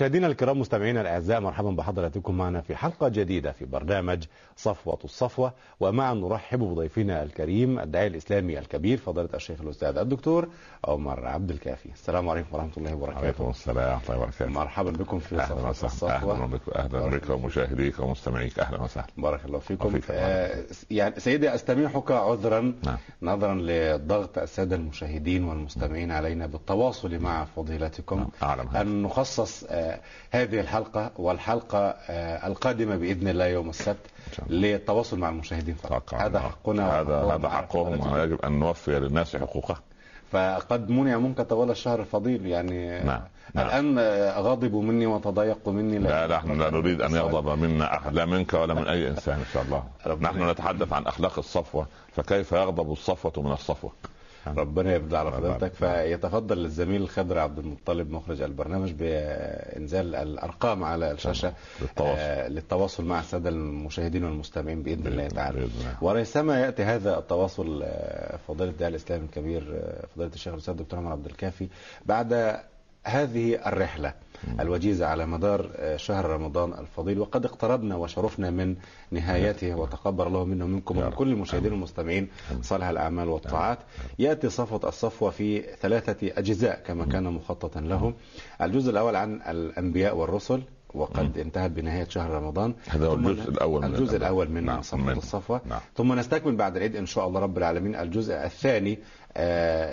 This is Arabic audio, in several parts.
مشاهدينا الكرام مستمعينا الأعزاء مرحبا بحضراتكم معنا في حلقة جديدة في برنامج صفوة الصفوة. ومعا نرحب بضيفنا الكريم الداعي الإسلامي الكبير فضيلة الشيخ الأستاذ الدكتور عمر عبد الكافي. السلام عليكم ورحمة الله وبركاته. عليكم السلام ورحمة الله وبركاته. مرحبا بكم في أهلا صفوة الصفوة. أهلا بك أهلا بك ومشاهديك ومستمعيك. أهلا وسهلا. بارك الله فيكم. وفيك. آه، يعني سيدي أستميحك عذرا نعم. نظرا لضغط السادة المشاهدين والمستمعين علينا بالتواصل مع فضيلتكم. نعم، أعلم هذا. أن نخصص آه، هذه الحلقة والحلقة آه، القادمة بإذن الله يوم السبت. للتواصل مع المشاهدين فقط. هذا. حقنا هذا هذا حقهم. ويجب أن نوفي للناس حقوقهم فقد منع منك طوال الشهر الفضيل يعني نعم، نعم. الآن آه، غضبوا مني وتضايقوا مني. لا لا إحنا لا نريد أن يغضب منا أحد لا منك ولا من أي إنسان إن شاء الله. نحن نتحدث عن أخلاق الصفوة فكيف يغضب الصفوة من الصفوة؟ ربنا يبدأ على فضيلتك فيتفضل الزميل خضر عبد المطلب مخرج البرنامج بإنزال الأرقام على الشاشة للتواصل. آه، للتواصل مع السادة المشاهدين والمستمعين بإذن الله تعالى. بإذن. وريثما يأتي هذا التواصل آه، فضيلة الداعي الإسلامي الكبير آه، فضيلة الشيخ الأستاذ الدكتور عمر عبد الكافي. بعد هذه الرحلة الوجيزة على مدار آه، شهر رمضان الفضيل. وقد اقتربنا وشرفنا من نهايته وتقبل الله منا ومنكم يا ومن. كل المشاهدين آمين. والمستمعين آمين. صالح الأعمال والطاعات. يأتي صفوة الصفوة في ثلاثة أجزاء كما كان مخططا له الجزء الأول عن الأنبياء والرسل وقد انتهت بنهاية شهر رمضان. هذا هو الجزء الأول من الجزء الأنبياء. الأول من نعم، صفوة من- الصفوة. نعم. ثم نستكمل بعد العيد إن شاء الله رب العالمين الجزء الثاني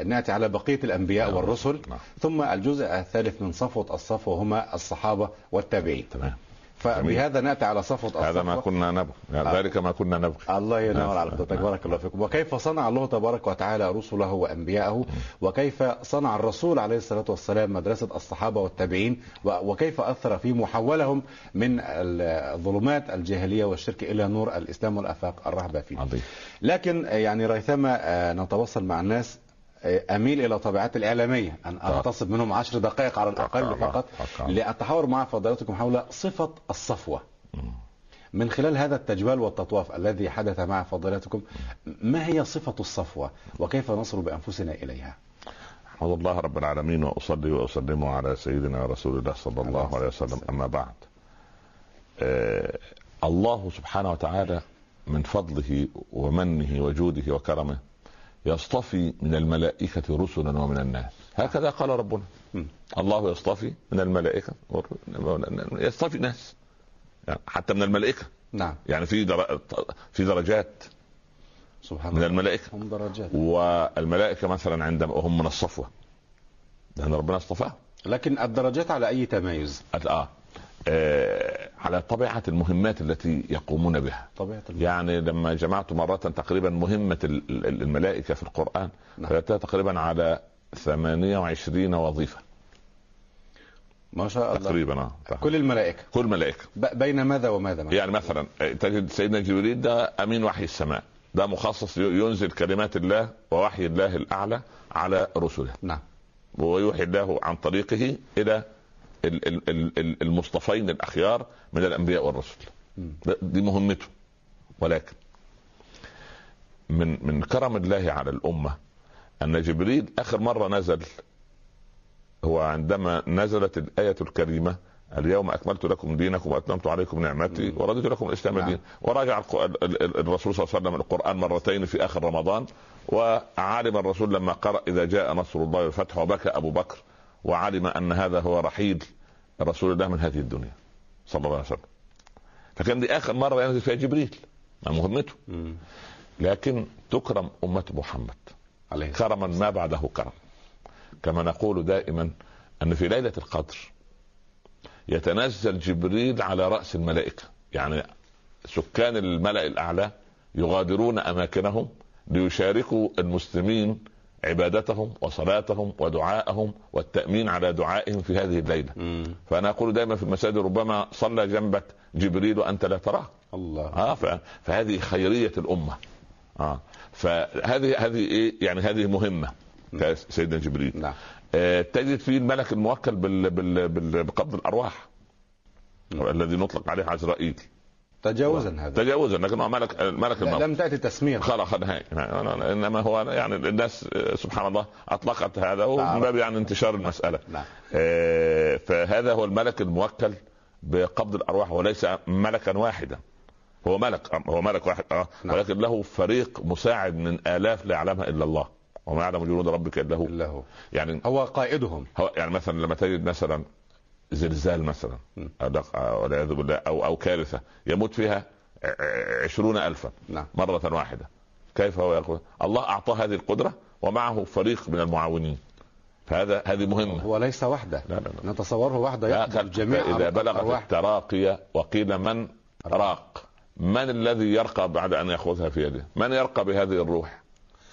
نأتي على بقية الأنبياء نعم. والرسل نعم. ثم الجزء الثالث من صفوة الصفوه هما الصحابة والتابعين تمام فبهذا نأتي على صفوة الصفوه هذا ما كنا نبغي. يعني آه. ذلك ما كنا نبغي. الله ينور نعم. على حضرتك نعم. بارك الله فيكم. وكيف صنع الله تبارك وتعالى رسله وأنبياءه؟ وكيف صنع الرسول عليه الصلاة والسلام مدرسة الصحابة والتابعين؟ وكيف أثر في محولهم من الظلمات الجاهلية والشرك إلى نور الإسلام والأفاق الرهبة فيه. عظيم. لكن يعني ريثما آه، نتواصل مع الناس أميل إلى طبيعات الإعلامية أن أغتصب منهم عشر دقائق على الأقل فقط. لأتحاور مع فضيلتكم حول صفة الصفوة. من خلال هذا التجوال والتطواف الذي حدث مع فضيلتكم ما هي صفة الصفوة وكيف نصل بأنفسنا إليها أحمد الله رب العالمين وأصلي وأسلم على سيدنا رسول الله صلى الله عليه وسلم أما بعد آه الله سبحانه وتعالى من فضله ومنه وجوده وكرمه يصطفي من الملائكة رسلا ومن الناس. هكذا قال ربنا. الله يصطفي من الملائكة يصطفي ناس. يعني حتى من الملائكة. نعم. يعني في در... في درجات. سبحان من الله. الملائكة. هم درجات. والملائكة مثلا عندما هم من الصفوة. لأن ربنا اصطفاهم. لكن الدرجات على أي تمايز آه. آه على طبيعة المهمات التي يقومون بها. طبيعة الم... يعني لما جمعت مرة تقريبا مهمة ال- ال- الملائكة في القرآن نعم. تقريبا على 28 وظيفة. ما شاء الله. تقريبا آه. كل الملائكة. كل ملائكة ب... بين ماذا وماذا مثلا؟ يعني مثلا آه، تجد سيدنا جبريل ده أمين وحي السماء. ده مخصص ينزل كلمات الله ووحي الله الأعلى على رسله. نعم. ويوحي الله عن طريقه إلى ال- ال- ال- ال- المصطفين الأخيار من الأنبياء والرسل. دي مهمته. ولكن من من كرم الله على الأمة أن جبريل آخر مرة نزل هو عندما نزلت الآية الكريمة اليوم أكملت لكم دينكم وأتممت عليكم نعمتي. ورضيت لكم الإسلام نعم. دين وراجع الرسول صلى الله عليه وسلم القرآن مرتين في آخر رمضان وعلم الرسول لما قرأ إذا جاء نصر الله والفتح وبكى أبو بكر. وعلم أن هذا هو رحيل رسول الله من هذه الدنيا صلى الله عليه وسلم. فكان دي آخر مرة ينزل فيها جبريل ما مهمته. لكن تكرم أمة محمد. عليه كرما ما بعده كرم. كما نقول دائما أن في ليلة القدر يتنزل جبريل على رأس الملائكة. يعني سكان الملأ الأعلى يغادرون أماكنهم ليشاركوا المسلمين عبادتهم وصلاتهم ودعائهم والتأمين على دعائهم في هذه الليلة. مم. فأنا أقول دائما في المساجد ربما صلى جنبك جبريل وأنت لا تراه. الله. آه ف- فهذه خيرية الأمة. آه فهذه هذه إيه؟ يعني هذه مهمة. سيدنا جبريل. نعم. آه تجد فيه الملك الموكل بال بال بال بقبض الأرواح نعم. الذي نطلق عليه عزرائيل تجاوزا هذا. تجاوزا لكن ملك ملك الموت. لم تأتي تسميه خلاص نهائي إنما هو يعني الناس سبحان الله أطلقت هذا ومن باب يعني انتشار المسألة. نعم. آه، فهذا هو الملك الموكل بقبض الأرواح وليس ملكا واحدا. هو ملك هو ملك واحد آه. نعم. ولكن له فريق مساعد من آلاف لا يعلمها إلا الله. وما يعلم جنود ربك إلا هو. إلا هو. يعني هو قائدهم. هو يعني مثلا لما تجد مثلا زلزال مثلا والعياذ بالله أو أو كارثة يموت فيها عشرون الفا نعم. مرة واحدة. كيف هو يقول؟ الله أعطاه هذه القدرة ومعه فريق من المعاونين. فهذا هذه مهمة. هو ليس وحده. لا لا لا. نتصوره وحده كان- جميع إذا بلغت. التراقية وقيل من راق من الذي يرقى بعد أن يأخذها في يده؟ من يرقى بهذه الروح؟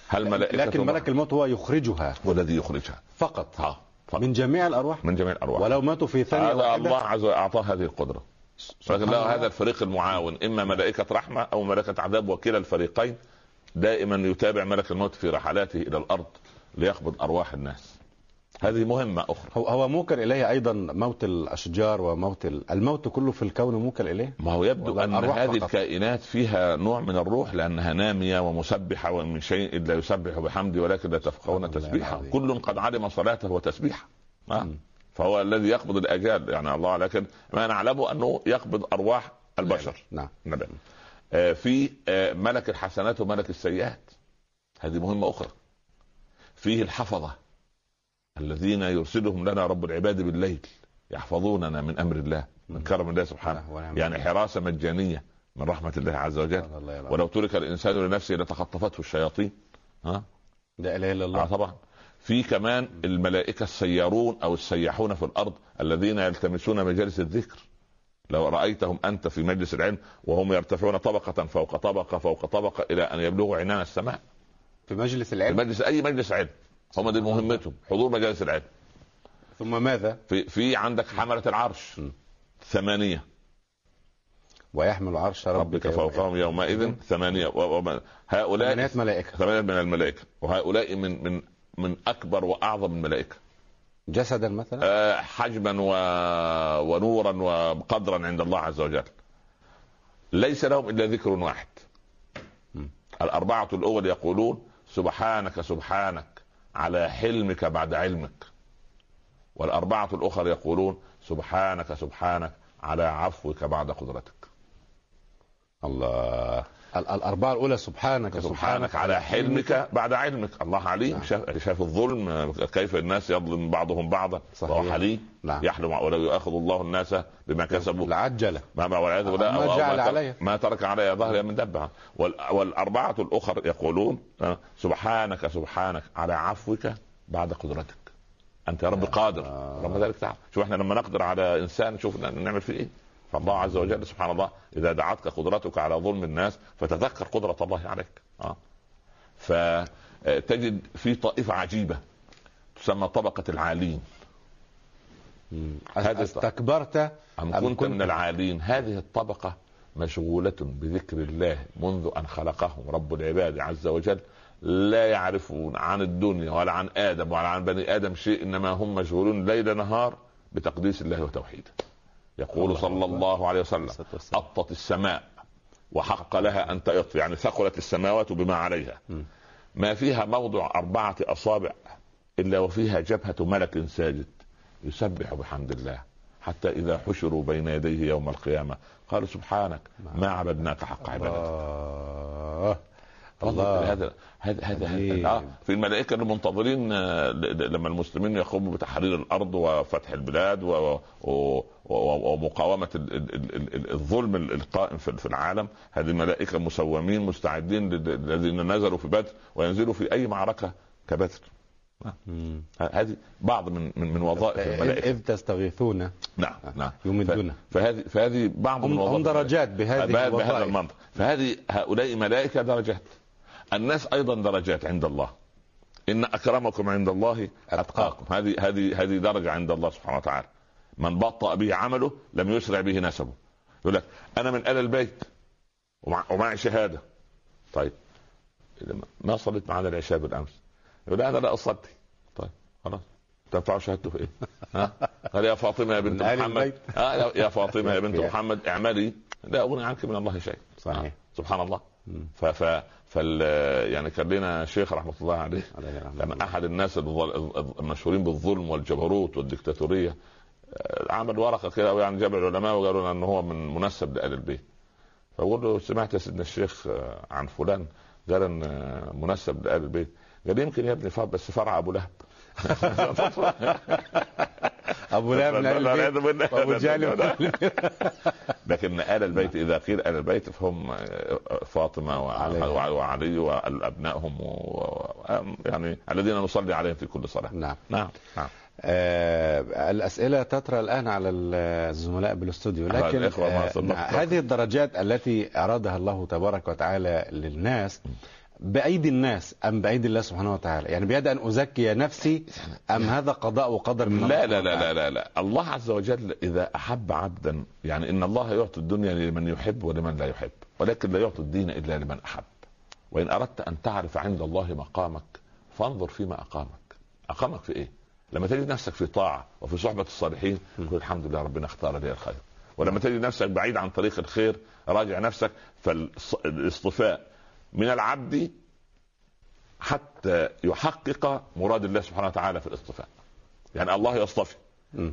هل ملائكة لكن؟ ملك الموت هو يخرجها. هو الذي يخرجها. فقط. ها. فقط. من جميع الأرواح من جميع الأرواح ولو ماتوا في ثانية هذا الله عز وجل أعطاه هذه القدرة سبحان ولكن له. هذا الفريق المعاون إما ملائكة رحمة أو ملائكة عذاب وكلا الفريقين دائما يتابع ملك الموت في رحلاته إلى الأرض ليقبض أرواح الناس هذه مهمة أخرى. هو هو موكل إليه أيضا موت الأشجار وموت ال- الموت كله في الكون موكل إليه؟ ما هو يبدو الأرواح هذه فقط. الكائنات فيها نوع من الروح لأنها نامية ومسبحة ومن شيء لا يسبح بحمده ولكن لا تفقهون العظيم. كل قد علم صلاته وتسبيحه. آه. فهو الذي يقبض الاجال يعني الله لكن ما نعلمه أنه يقبض أرواح البشر. نعم. نعم. آه، في آه، ملك الحسنات وملك السيئات. هذه مهمة أخرى. فيه الحفظة. الذين يرسلهم لنا رب العباد بالليل يحفظوننا من أمر الله من كرم الله سبحانه. ونعم. يعني بالله. حراسة مجانية من رحمة الله عز وجل. ولو ترك الإنسان لنفسه لتخطفته الشياطين. ها؟ لا إله إلا آه الله طبعا. في كمان الملائكة السيارون أو السياحون في الأرض الذين يلتمسون مجالس الذكر. لو رأيتهم أنت في مجلس العلم وهم يرتفعون طبقة فوق طبقة فوق طبقة إلى أن يبلغوا عنان السماء. في مجلس في العلم؟ مجلس أي مجلس علم. هم دي مهمتهم. حضور مجالس العلم. ثم ماذا؟ في في عندك حملة العرش. ثمانية. ويحمل عرش ربك ربك فوقهم يومئذ. ثمانية. و- وما- هؤلاء ثمانية ملائكة. ثمانية من الملائكة. وهؤلاء من من من أكبر وأعظم الملائكة. جسدا مثلا؟ آه، حجما و... ونورا وقدرا عند الله عز وجل. ليس لهم إلا ذكر واحد. م. الأربعة الأول يقولون سبحانك سبحانك. على حلمك بعد علمك. والأربعة الأخر يقولون سبحانك سبحانك على عفوك بعد قدرتك. الله. ال- الأربعة الأولى سبحانك سبحانك على حلمك. بعد علمك. الله عليم نعم. شاف, شاف الظلم كيف الناس يظلم بعضهم بعضا. صحيح. وهو حليم نعم. يحلم ولو يؤاخذ الله الناس بما كسبوا. العجله ما ما والعياذ بالله ما أو- أو جعل ترك- عليها. ما ترك عليها ظهرها من دبها. وال- والأربعة الأخر يقولون آه، سبحانك سبحانك على عفوك بعد قدرتك. أنت يا رب قادر. آه. رغم ذلك تعال. شوف إحنا لما نقدر على إنسان شوف نعمل فيه إيه؟ فالله عز وجل سبحان الله إذا دعتك قدرتك على ظلم الناس فتذكر قدرة الله عليك آه. فتجد في طائفة عجيبة تسمى طبقة العالين. هذا- أستكبرت أم أم كنت كنت- من العالين هذه الطبقة مشغولة بذكر الله منذ أن خلقهم رب العباد عز وجل لا يعرفون عن الدنيا ولا عن آدم ولا عن بني آدم شيء إنما هم مشغولون ليل نهار بتقديس الله وتوحيده يقول صلى. الله عليه وسلم. أطت السماء وحق لها أن تئط يعني ثقلت السماوات بما عليها. ما فيها موضع أربعة أصابع إلا وفيها جبهة ملك ساجد يسبح بحمد الله حتى إذا حشروا بين يديه يوم القيامة قالوا سبحانك ما عبدناك حق عبادتك الله. هذا هذا هذا. آه في الملائكة المنتظرين آه، ل- ل- لما المسلمين يقوموا بتحرير الأرض وفتح البلاد و- و- ومقاومة ال- ال- ال- ال- الظلم ال- القائم في العالم. هذه الملائكة مسومين مستعدين لل- الذين نزلوا في بدر وينزلوا في أي معركة كبدر. مم. ه- هذه بعض من من, من وظائف الملائكة. إذ تستغيثون. نعم نعم. يمدنا. ف- فهذه فهذه بعض من هم وظائف درجات بهذه بهذا. المنطق. فهذه هؤلاء ملائكة درجات. الناس أيضا درجات عند الله. إن أكرمكم عند الله أتقاكم. هذه هذه هذه درجة عند الله سبحانه وتعالى. من بطأ به عمله لم يسرع به نسبه. يقول لك أنا من آل البيت ومع ومعي شهادة. طيب ما صليت معنا العشاء بالأمس. يقول أنا لا أصلي. طيب خلاص. تنفع شهادته في إيه؟ ها؟ قال يا فاطمة يا بنت محمد. آه يا- فاطمة يا بنت محمد اعملي. لا أغني عنك من الله شيء. صحيح. آه، سبحان الله. ف ف فال يعني كان لنا شيخ رحمة الله عليه. كان الله. أحد الناس المشهورين بالظلم والجبروت والدكتاتورية آه، عمل ورقة كده يعني جاب العلماء وقالوا لنا إن هو من منسب لآل البيت. فقول له سمعت يا سيدنا الشيخ عن فلان قال إن منسب لآل البيت. قال يمكن يا ابني بس فرع أبو لهب. أبو من لا، أهل البيت جهل. أهل البيت. لكن آل البيت إذا قيل آل البيت فهم آه، فاطمة علي. وع- وعلي وابنائهم. و- يعني الذين نصلي عليهم في كل صلاة نعم نعم نعم آه الأسئلة تترى الآن على الزملاء بالأستوديو لكن آه هذه الدرجات التي أرادها الله تبارك وتعالى للناس بأيدي الناس أم بأيدي الله سبحانه وتعالى؟ يعني بيد أن أزكي نفسي أم هذا قضاء وقدر من الله؟ لا لا لا؟ لا لا. لا الله عز وجل إذا أحب عبدا يعني إن الله يعطي الدنيا لمن يحب ولمن لا يحب ولكن لا يعطي الدين إلا لمن أحب. وإن أردت أن تعرف عند الله مقامك فانظر فيما أقامك. أقامك في إيه؟ لما تجد نفسك في طاعة وفي صحبة الصالحين تقول الحمد لله ربنا اختار لي الخير. ولما تجد نفسك بعيد عن طريق الخير راجع نفسك فالاصطفاء. من العبد حتى يحقق مراد الله سبحانه وتعالى في الاصطفاء. يعني الله يصطفي.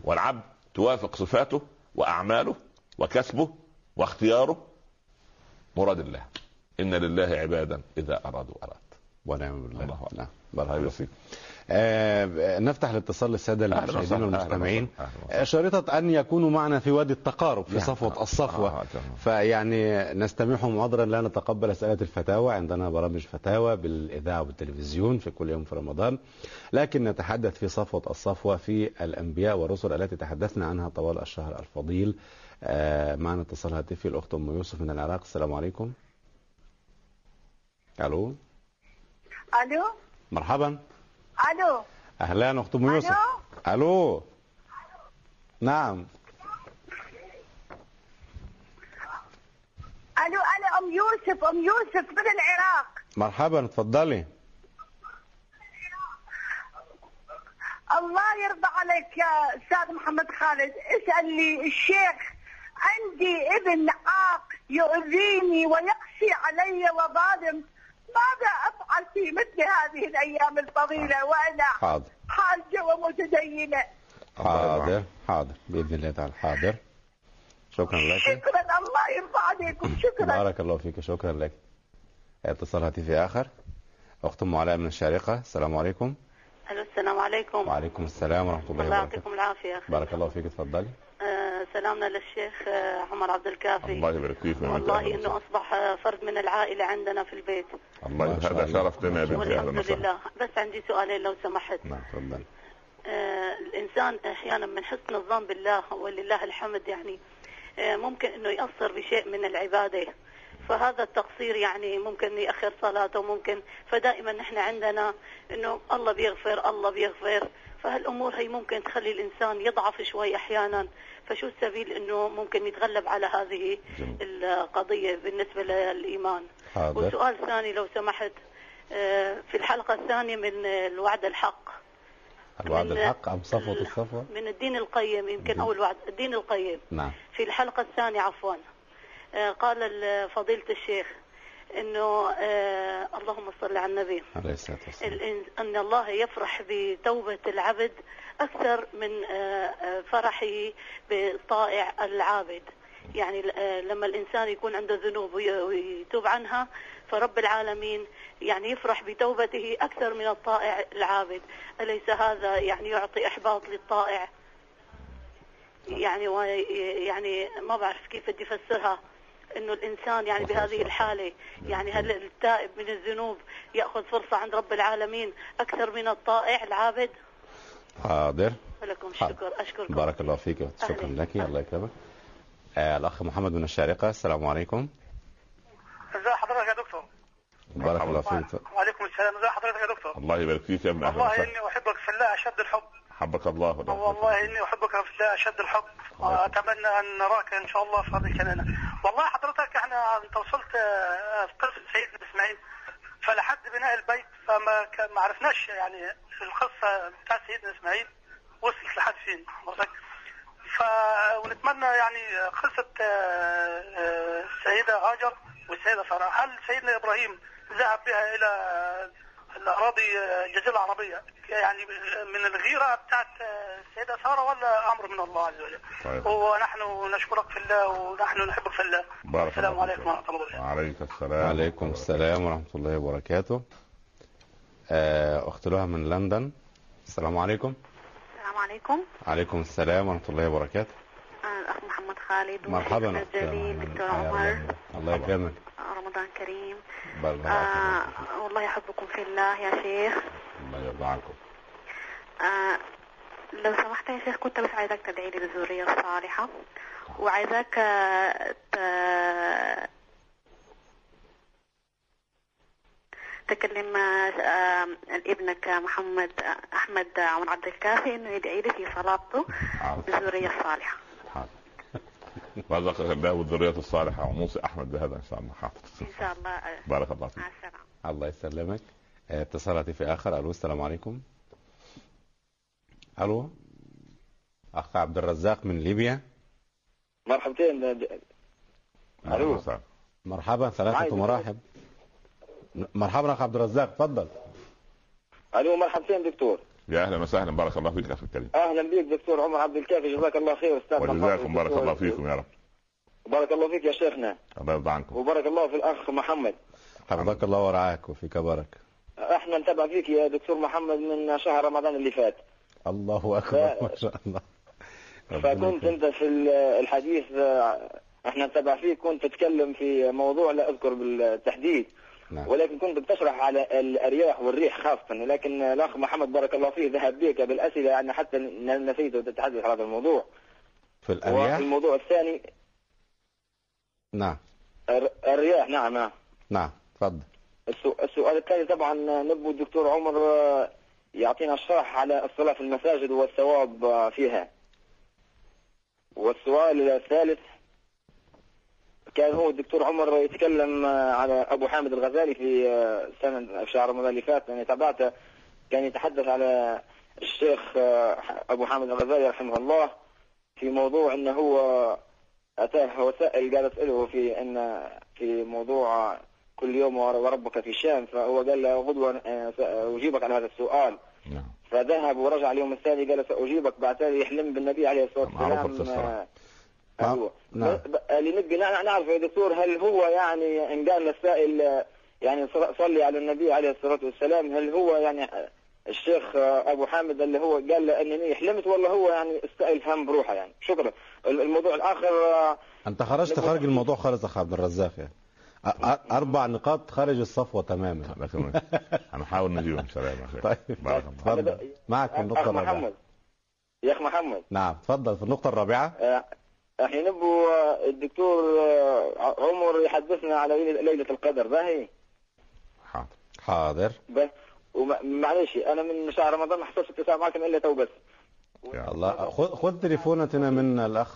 والعبد توافق صفاته وأعماله وكسبه واختياره مراد الله. إن لله عبادا إذا أرادوا أراد. ونعم بالله. الله. نعم. بارك آه نفتح الاتصال للسادة أهلا المشاهدين والمستمعين. شريطة أن يكونوا معنا في وادي التقارب في يعني، صفوة آه، الصفوة. آه،. فيعني نستمعهم عذرا لا نتقبل أسئلة الفتاوى عندنا برامج فتاوى بالإذاعة والتلفزيون في كل يوم في رمضان. لكن نتحدث في صفوة الصفوة في الأنبياء والرسل التي تحدثنا عنها طوال الشهر الفضيل. آه، معنا اتصال هاتفي الأخت أم يوسف من العراق. السلام عليكم. ألو؟ ألو؟ مرحبا. ألو. أهلا أخت أم يوسف. ألو؟ ألو. نعم. ألو أنا أم يوسف أم يوسف من العراق؟ مرحبا اتفضلي الله يرضى عليك يا أستاذ محمد خالد. اسال لي الشيخ عندي ابن عاق يؤذيني ويقسي علي وظالم ماذا أفعل في مثل هذه الأيام الفضيلة وأنا حاضر. حاجة ومتدينة؟ حاضر حاضر. بإذن الله تعالى حاضر. شكرا لك. شكرا الله يرضى عليكم. شكرا. بارك الله فيك شكرا لك. اتصال هاتفي آخر. أخت ام علاء من الشارقة. السلام عليكم. ألو السلام عليكم. وعليكم السلام ورحمة الله الله وبركاته. يعطيكم العافية. أخي بارك الله فيك اتفضلي آه سلامنا للشيخ آه عمر عبد الكافي. الله يبارك فيك والله. إنه أصبح آه، فرد من العائلة عندنا في البيت. الله هذا. شرف لنا يا بنتي أهلا والحمد وسهلا لله. بس عندي سؤالين لو سمحت. نعم تفضل. آه الإنسان أحيانا من حسن الظن بالله ولله الحمد يعني آه ممكن إنه يأثر بشيء من العبادة. فهذا التقصير يعني ممكن يأخر صلاته ممكن. فدائما نحن عندنا إنه الله بيغفر الله بيغفر. فهالأمور هي ممكن تخلي الإنسان يضعف شوي أحيانا. فشو السبيل إنه ممكن يتغلب على هذه جميل. القضية بالنسبة للإيمان؟ حاضر وسؤال ثاني لو سمحت آه، في الحلقة الثانية من الوعد الحق. الوعد الحق أم صفوة الصفوة؟ من الدين القيم يمكن أو الوعد الدين القيم. نعم. في الحلقة الثانية عفوا آه، قال ال- فضيلة الشيخ إنه آه، اللهم صل على النبي. عليه الصلاة والسلام. ان الله يفرح بتوبة العبد أكثر من آه، آه، فرحه بطائع العابد. يعني آه، لما الإنسان يكون عنده ذنوب وي- ويتوب عنها فرب العالمين يعني يفرح بتوبته أكثر من الطائع العابد. أليس هذا يعني يعطي إحباط للطائع؟ يعني يعني ما بعرف كيف بدي أفسرها. إنه الإنسان يعني بهذه الحالة يعني هل التائب من الذنوب يأخذ فرصة عند رب العالمين أكثر من الطائع العابد؟ حاضر. ولكم. الشكر أشكركم. بارك الله فيك شكرا. لك. الله يكرمك. آه الأخ محمد من الشارقة. السلام عليكم. ازي حضرتك يا دكتور؟ بارك الله فيك. وعليكم السلام. ازي حضرتك يا دكتور؟ الله يبارك فيك يا ابن والله إني أحبك في الله أشد الحب. حبك الله ولا والله إني أحبك في الله أشد الحب وأتمنى أن نراك إن شاء الله في هذه الجنانه والله حضرتك إحنا أنت وصلت آه، قصة سيدنا إسماعيل فلحد بناء البيت فما ما عرفناش يعني القصة بتاعت سيدنا إسماعيل وصلت لحد فين حضرتك ف ونتمنى يعني قصة آه، آه، السيدة هاجر والسيدة سارة. هل سيدنا إبراهيم ذهب بها إلى الأراضي آه، الجزيرة العربية. يعني من الغيرة بتاعت آه، السيدة سارة ولا أمر من الله عز وجل؟ طيب. ونحن نشكرك في الله ونحن نحبك في الله. بارك السلام الله عليكم فيك. ورحمة الله وبركاته. وعليك السلام. وعليكم السلام ورحمة الله وبركاته. آه، أخت لها من لندن. السلام عليكم. السلام عليكم. عليكم السلام ورحمة الله وبركاته. أنا الأخ محمد خالد. مرحبا دكتور عمر. الله. الله يكرمك. رمضان كريم. آه. والله يحبكم في الله يا شيخ. الله يرضى عنكم. آه لو سمحت يا شيخ كنت بس عايزاك تدعي لي بالذرية الصالحة. وعايزاك ت- تكلم آه، ابنك محمد أحمد عمر عبد الكافي إنه يدعي لي في صلاته بالذرية الصالحة. رزقك الله والذرية الصالحة ونوصي أحمد بهذا إن شاء الله حاضر إن شاء الله. بارك الله فيك. مع السلامة. الله يسلمك. اتصالات في آخر. ألو السلام عليكم. ألو أخ عبد الرزاق من ليبيا. مرحبتين. ألو. مرحبا ثلاثة مراحب. مرحبا أخ عبد الرزاق تفضل. ألو مرحبتين دكتور. يا أهلا وسهلا. بارك الله فيك أخي الكريم. أهلا بك دكتور عمر عبد الكافي. جزاك الله خير أستاذ وجزاكم بارك. الله فيكم يا رب. بارك الله فيك يا شيخنا. الله يرضى عنكم. وبارك الله في الأخ محمد. حفظك الله ورعاك وفيك بارك. إحنا نتابع فيك يا دكتور محمد من شهر رمضان اللي فات. الله أكبر. ما شاء الله. فكنت. أنت في ال- الحديث آه، أحنا نتابع فيك. كنت تتكلم في موضوع لا أذكر بالتحديد. نعم. ولكن كنت بتشرح على الارياح والريح خاصة لكن الأخ محمد بارك الله فيه ذهب بك بالأسئلة يعني حتى نسيت تتحدث عن هذا الموضوع. في الأرياح؟ والموضوع الثاني نعم. الر- الرياح نعم نعم. نعم تفضل. السؤال الثاني طبعا نبو الدكتور عمر آه، يعطينا شرح على الصلاة في المساجد والثواب آه، فيها. والسؤال الثالث كان هو الدكتور عمر يتكلم آه، على أبو حامد الغزالي في آه، سنة في شهر رمضان اللي فات أنا تابعته كان يتحدث على الشيخ آه، أبو حامد الغزالي رحمه الله في موضوع أنه هو أتاه وسائل قال أسأله في أن في موضوع كل يوم وربك في الشام فهو قال له غدوة آه، سأجيبك على هذا السؤال. نعم. فذهب ورجع اليوم الثاني قال سأجيبك بعد ذلك يحلم بالنبي عليه معروف والسلام نعم. نعم. نعرف يا دكتور هل هو يعني إن قال للسائل آه، يعني صل- صلي على النبي عليه الصلاة والسلام هل هو يعني الشيخ أبو حامد اللي هو قال له أنني حلمت ولا هو يعني السائل فهم بروحه يعني. شكرا. ال- الموضوع الآخر آه، أنت خرجت خارج الموضوع خالص أخ عبد الرزاق يعني. أربع نقاط خارج الصفوة تماما. هنحاول نجيب إن شاء الله يا شيخ. طيب. بارك الله تفضل. معك في النقطة أخ الرابعة. محمد. يا أخ محمد. نعم تفضل في النقطة الرابعة. آه، إحنا نبو آه، الدكتور آه، عمر يحدثنا على ليلة ليلة القدر باهي حاضر. حاضر. بس ومعلش أنا من شهر رمضان ما حصلش اتصال معكم إلا تو بس. يا الله. خذ خذ تليفونتنا من الأخ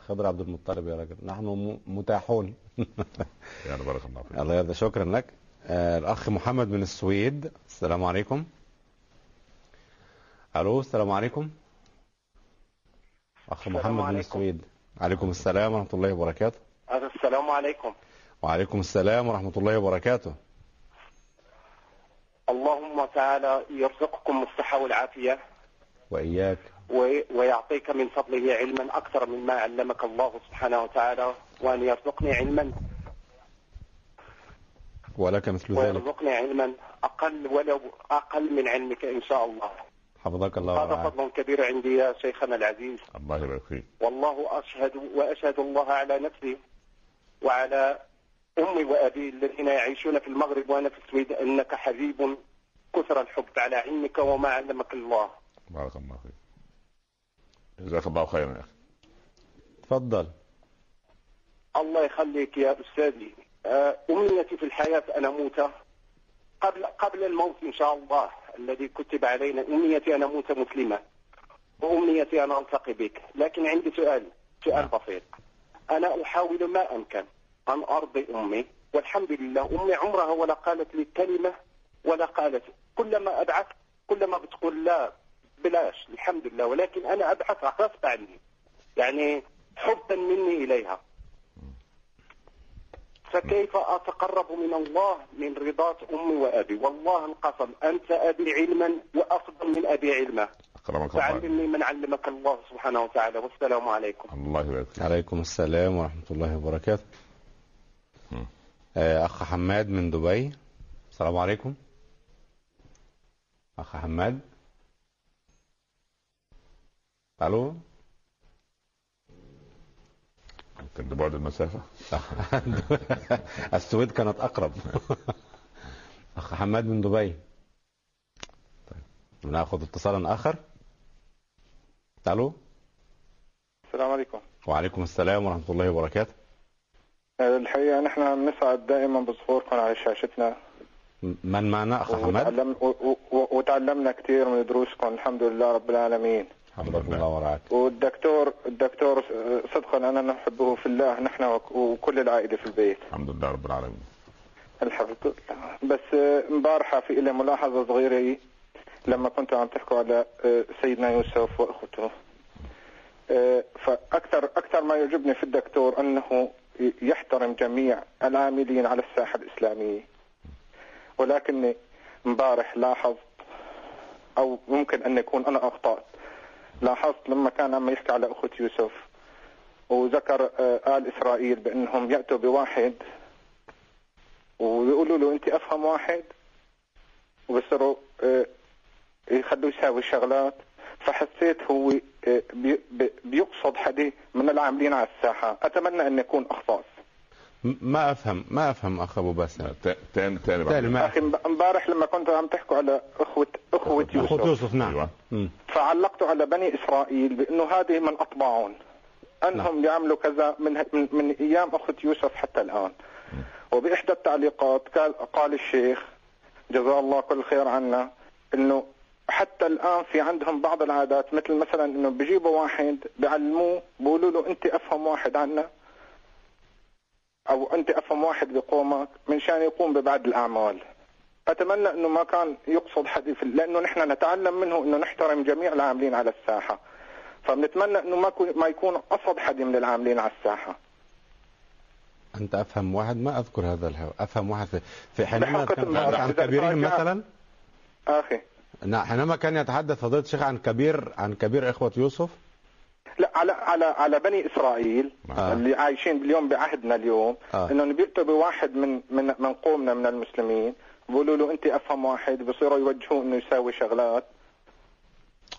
خضر عبد المطلب يا رجل. نحن متاحون. يا رب بارك الله فيك. الله يرضى. شكرا لك. آه، الأخ محمد من السويد. السلام عليكم. ألو السلام عليكم. أخ محمد من. السويد. عليكم السلام ورحمة الله وبركاته. السلام عليكم. وعليكم السلام ورحمة الله وبركاته. اللهم تعالى يرزقكم الصحة والعافية. وإياك. ويعطيك من فضله علما أكثر مما علمك الله سبحانه وتعالى وأن يرزقني علما. ولك مثل ذلك. ويرزقني علما أقل ولو أقل من علمك إن شاء الله. حفظك الله هذا فضل كبير عندي يا شيخنا العزيز. الله يبارك فيك. والله أشهد وأشهد الله على نفسي وعلى أمي وأبي الذين يعيشون في المغرب وأنا في السويد أنك حبيب كثر الحب على علمك وما علمك الله. بارك الله فيك. جزاك الله خيرا يا أخي. تفضل. الله يخليك يا أستاذي. آه، أمنيتي في الحياة أن أموت قبل قبل الموت إن شاء الله. الذي كتب علينا أمنيتي أن أموت مسلما وأمنيتي أن ألتقي بك. لكن عندي سؤال سؤال بسيط. أنا أحاول ما أمكن أن أرضي أمي. والحمد لله أمي عمرها ولا قالت لي كلمة ولا قالت كلما أبعث كلما بتقول لا بلاش الحمد لله. ولكن أنا أبحث غصب عني. يعني حبا مني إليها. فكيف أتقرب من الله من رضاة أمي وأبي؟ والله القسم أنت أبي علما وأفضل من أبي علما. أكرمك الله. فعلمني من علمك الله سبحانه وتعالى والسلام عليكم. الله يبارك فيك. عليكم السلام ورحمة الله وبركاته. آه، أخ حماد من دبي. السلام عليكم. أخ حماد. ألو؟ يمكن لبعد المسافة. السويد كانت أقرب. أخ حماد من دبي. طيب. ناخذ اتصالا آخر. ألو؟ السلام عليكم. وعليكم السلام ورحمة الله وبركاته. الحقيقة نحن بنسعد دائما بظهوركم على شاشتنا. من معنا أخ حماد؟ وتعلمنا كثير من دروسكم. الحمد لله رب العالمين. حفظك الله ورعاك والدكتور الدكتور صدقا أنا نحبه في الله نحن وك- وكل العائلة في البيت. الحمد لله رب العالمين. الحمد لله. بس امبارحة في إلي ملاحظة صغيرة. لما كنتوا عم تحكوا على آه، سيدنا يوسف وأخوته. آه، فأكثر أكثر ما يعجبني في الدكتور أنه ي- يحترم جميع العاملين على الساحة الإسلامية. ولكني امبارح لاحظت أو ممكن أن يكون أنا أخطأت. لاحظت لما كان عم يحكي على أخوة يوسف وذكر آه، آل إسرائيل بأنهم يأتوا بواحد ويقولوا له أنت أفهم واحد؟ وبصيروا آه، يخلوه يساوي شغلات. فحسيت هو آه، بي- بي- بيقصد حدا من العاملين على الساحة. أتمنى أن يكون أخطأ ما أفهم ما أفهم أخ أبو باسم. ت- تاني تاني بعد. تاني ما امب- امبارح لما كنتوا عم تحكوا على أخوة أخوة يوسف. يوسف نعم. أيوة. فعلقتوا على بني إسرائيل بأنه هذه من أطباعهم. أنهم يعملوا كذا من, من, من أيام أخوة يوسف حتى الآن. وبإحدى التعليقات قال, قال الشيخ جزاه الله كل خير عنا أنه حتى الآن في عندهم بعض العادات مثل مثلا أنه بيجيبوا واحد بيعلموه بيقولوا له أنت أفهم واحد عنا. أو أنت أفهم واحد بقومك من شان يقوم ببعض الأعمال. أتمنى إنه ما كان يقصد حد في لأنه نحن نتعلم منه إنه نحترم جميع العاملين على الساحة. فبنتمنى إنه ما ما يكون قصد حد من العاملين على الساحة. أنت أفهم واحد؟ ما أذكر هذا الهو أفهم واحد في, في حينما كان عن كبيرهم تراجع- مثلا؟ أخي. نعم حينما كان يتحدث فضيلة الشيخ عن كبير عن كبير إخوة يوسف؟ لا على على على بني إسرائيل آه. اللي عايشين اليوم بعهدنا اليوم آه. إنه بيأتوا بواحد من من من قومنا من المسلمين بيقولوا له أنت أفهم واحد بصيروا يوجهوه إنه يساوي شغلات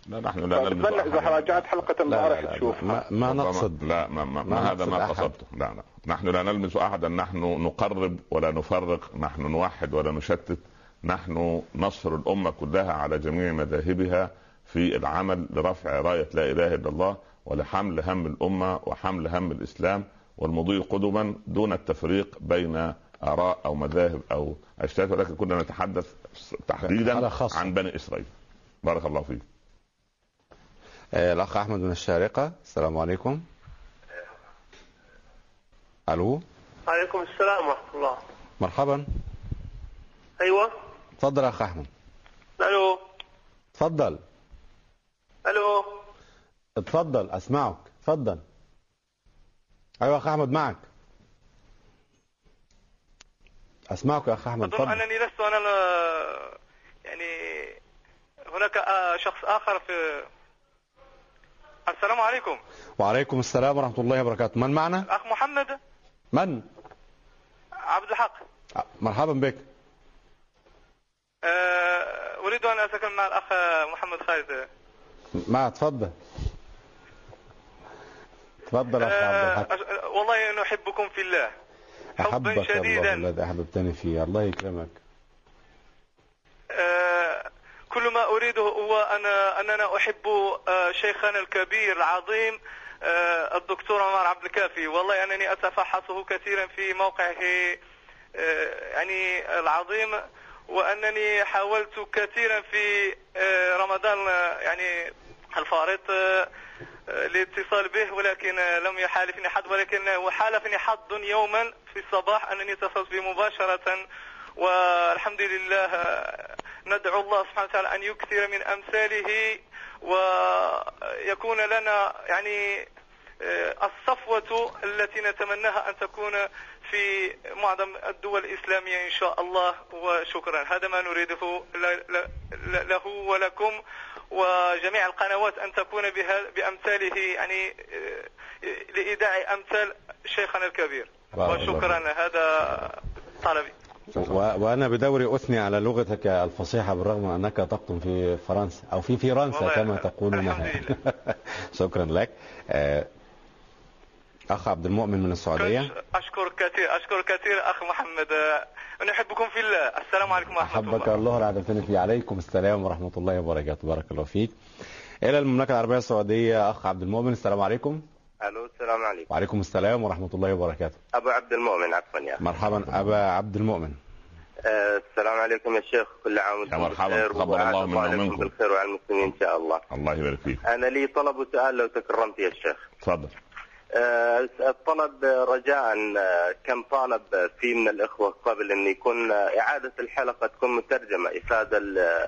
لا نحن لا نلمس بتمنى إذا. راجعت حلقة امبارح لا, تشوف ما, ما نقصد لا ما, ما, ما ما هذا ما. قصدته لا لا نحن لا نلمس أحدا نحن نقرب ولا نفرق نحن نوحد ولا نشتت نحن نصر الأمة كلها على جميع مذاهبها في العمل لرفع راية لا إله إلا الله ولحمل هم الأمة وحمل هم الإسلام والمضي قدما دون التفريق بين آراء أو مذاهب أو اشتات ولكن كنا نتحدث تحديدا. عن بني إسرائيل. بارك الله فيك. آه، الأخ أحمد من الشارقة. السلام عليكم. ألو؟ عليكم السلام ورحمة الله. مرحبا. أيوة. تفضل يا أخ أحمد. ألو. تفضل. ألو. اتفضل أسمعك تفضل أيوة أخ أحمد معك. أسمعك يا أخ أحمد أظن تفضل أنني لست ال- يعني هناك شخص آخر في السلام عليكم. وعليكم السلام ورحمة الله وبركاته. من معنا؟ أخ محمد. من؟ عبد الحق. مرحبا بك. آه، أريد أن أتكلم مع الأخ محمد خالد. ما تفضل تفضل أخ عبد آه، الحق أش- والله نحبكم في الله. حبا أحبك الله شديدا. الذي أحببتني فيه. الله يكرمك. آه، كل ما أريده هو أنا أننا أحب آه، شيخنا الكبير العظيم آه، الدكتور عمر عبد الكافي. والله أنني أتفحصه كثيرا في موقعه آه، يعني العظيم وأنني حاولت كثيرا في آه، رمضان آه، يعني الفارط آه، آه، الاتصال به ولكن آه، لم يحالفني حظ ولكن وحالفني حظ يوما في الصباح أنني اتصلت به مباشرة. والحمد لله ندعو الله سبحانه وتعالى أن يكثر من أمثاله ويكون لنا يعني الصفوة التي نتمناها أن تكون في معظم الدول الإسلامية إن شاء الله. وشكرا. هذا ما نريده له ولكم. وجميع القنوات أن تكون بها- بأمثاله يعني آه، لإيداع أمثال شيخنا الكبير. وشكرا هذا طلبي. وأنا بدوري أثني على لغتك الفصيحة بالرغم أنك تقطن في فرنسا أو في فرنسا كما تقولون. شكرا لك. آه، أخ عبد المؤمن من السعودية. أشكرك كثير أشكرك كثير أخ محمد. نحبكم في الله. السلام عليكم ورحمة أحبك الله الله العظيم. فيه عليكم. السلام ورحمة الله وبركاته. بارك الله فيك. إلى المملكة العربية السعودية أخ عبد المؤمن. السلام عليكم. ألو السلام عليكم. وعليكم السلام ورحمة الله وبركاته. أبو عبد المؤمن عفوا يا أخي. مرحبا أبا عبد المؤمن. آه السلام عليكم يا شيخ. كل عام وأنتم مرحبا، بخير. تقبل الله منا عليكم ومنكم. بالخير وعلى المسلمين إن شاء الله. الله يبارك فيك. أنا لي طلب وسؤال لو تكرمت يا شيخ. تفضل. الطلب رجاء آه، كم طالب في من الإخوة قبل أن يكون آه، إعادة الحلقة تكون مترجمة إفادة ال-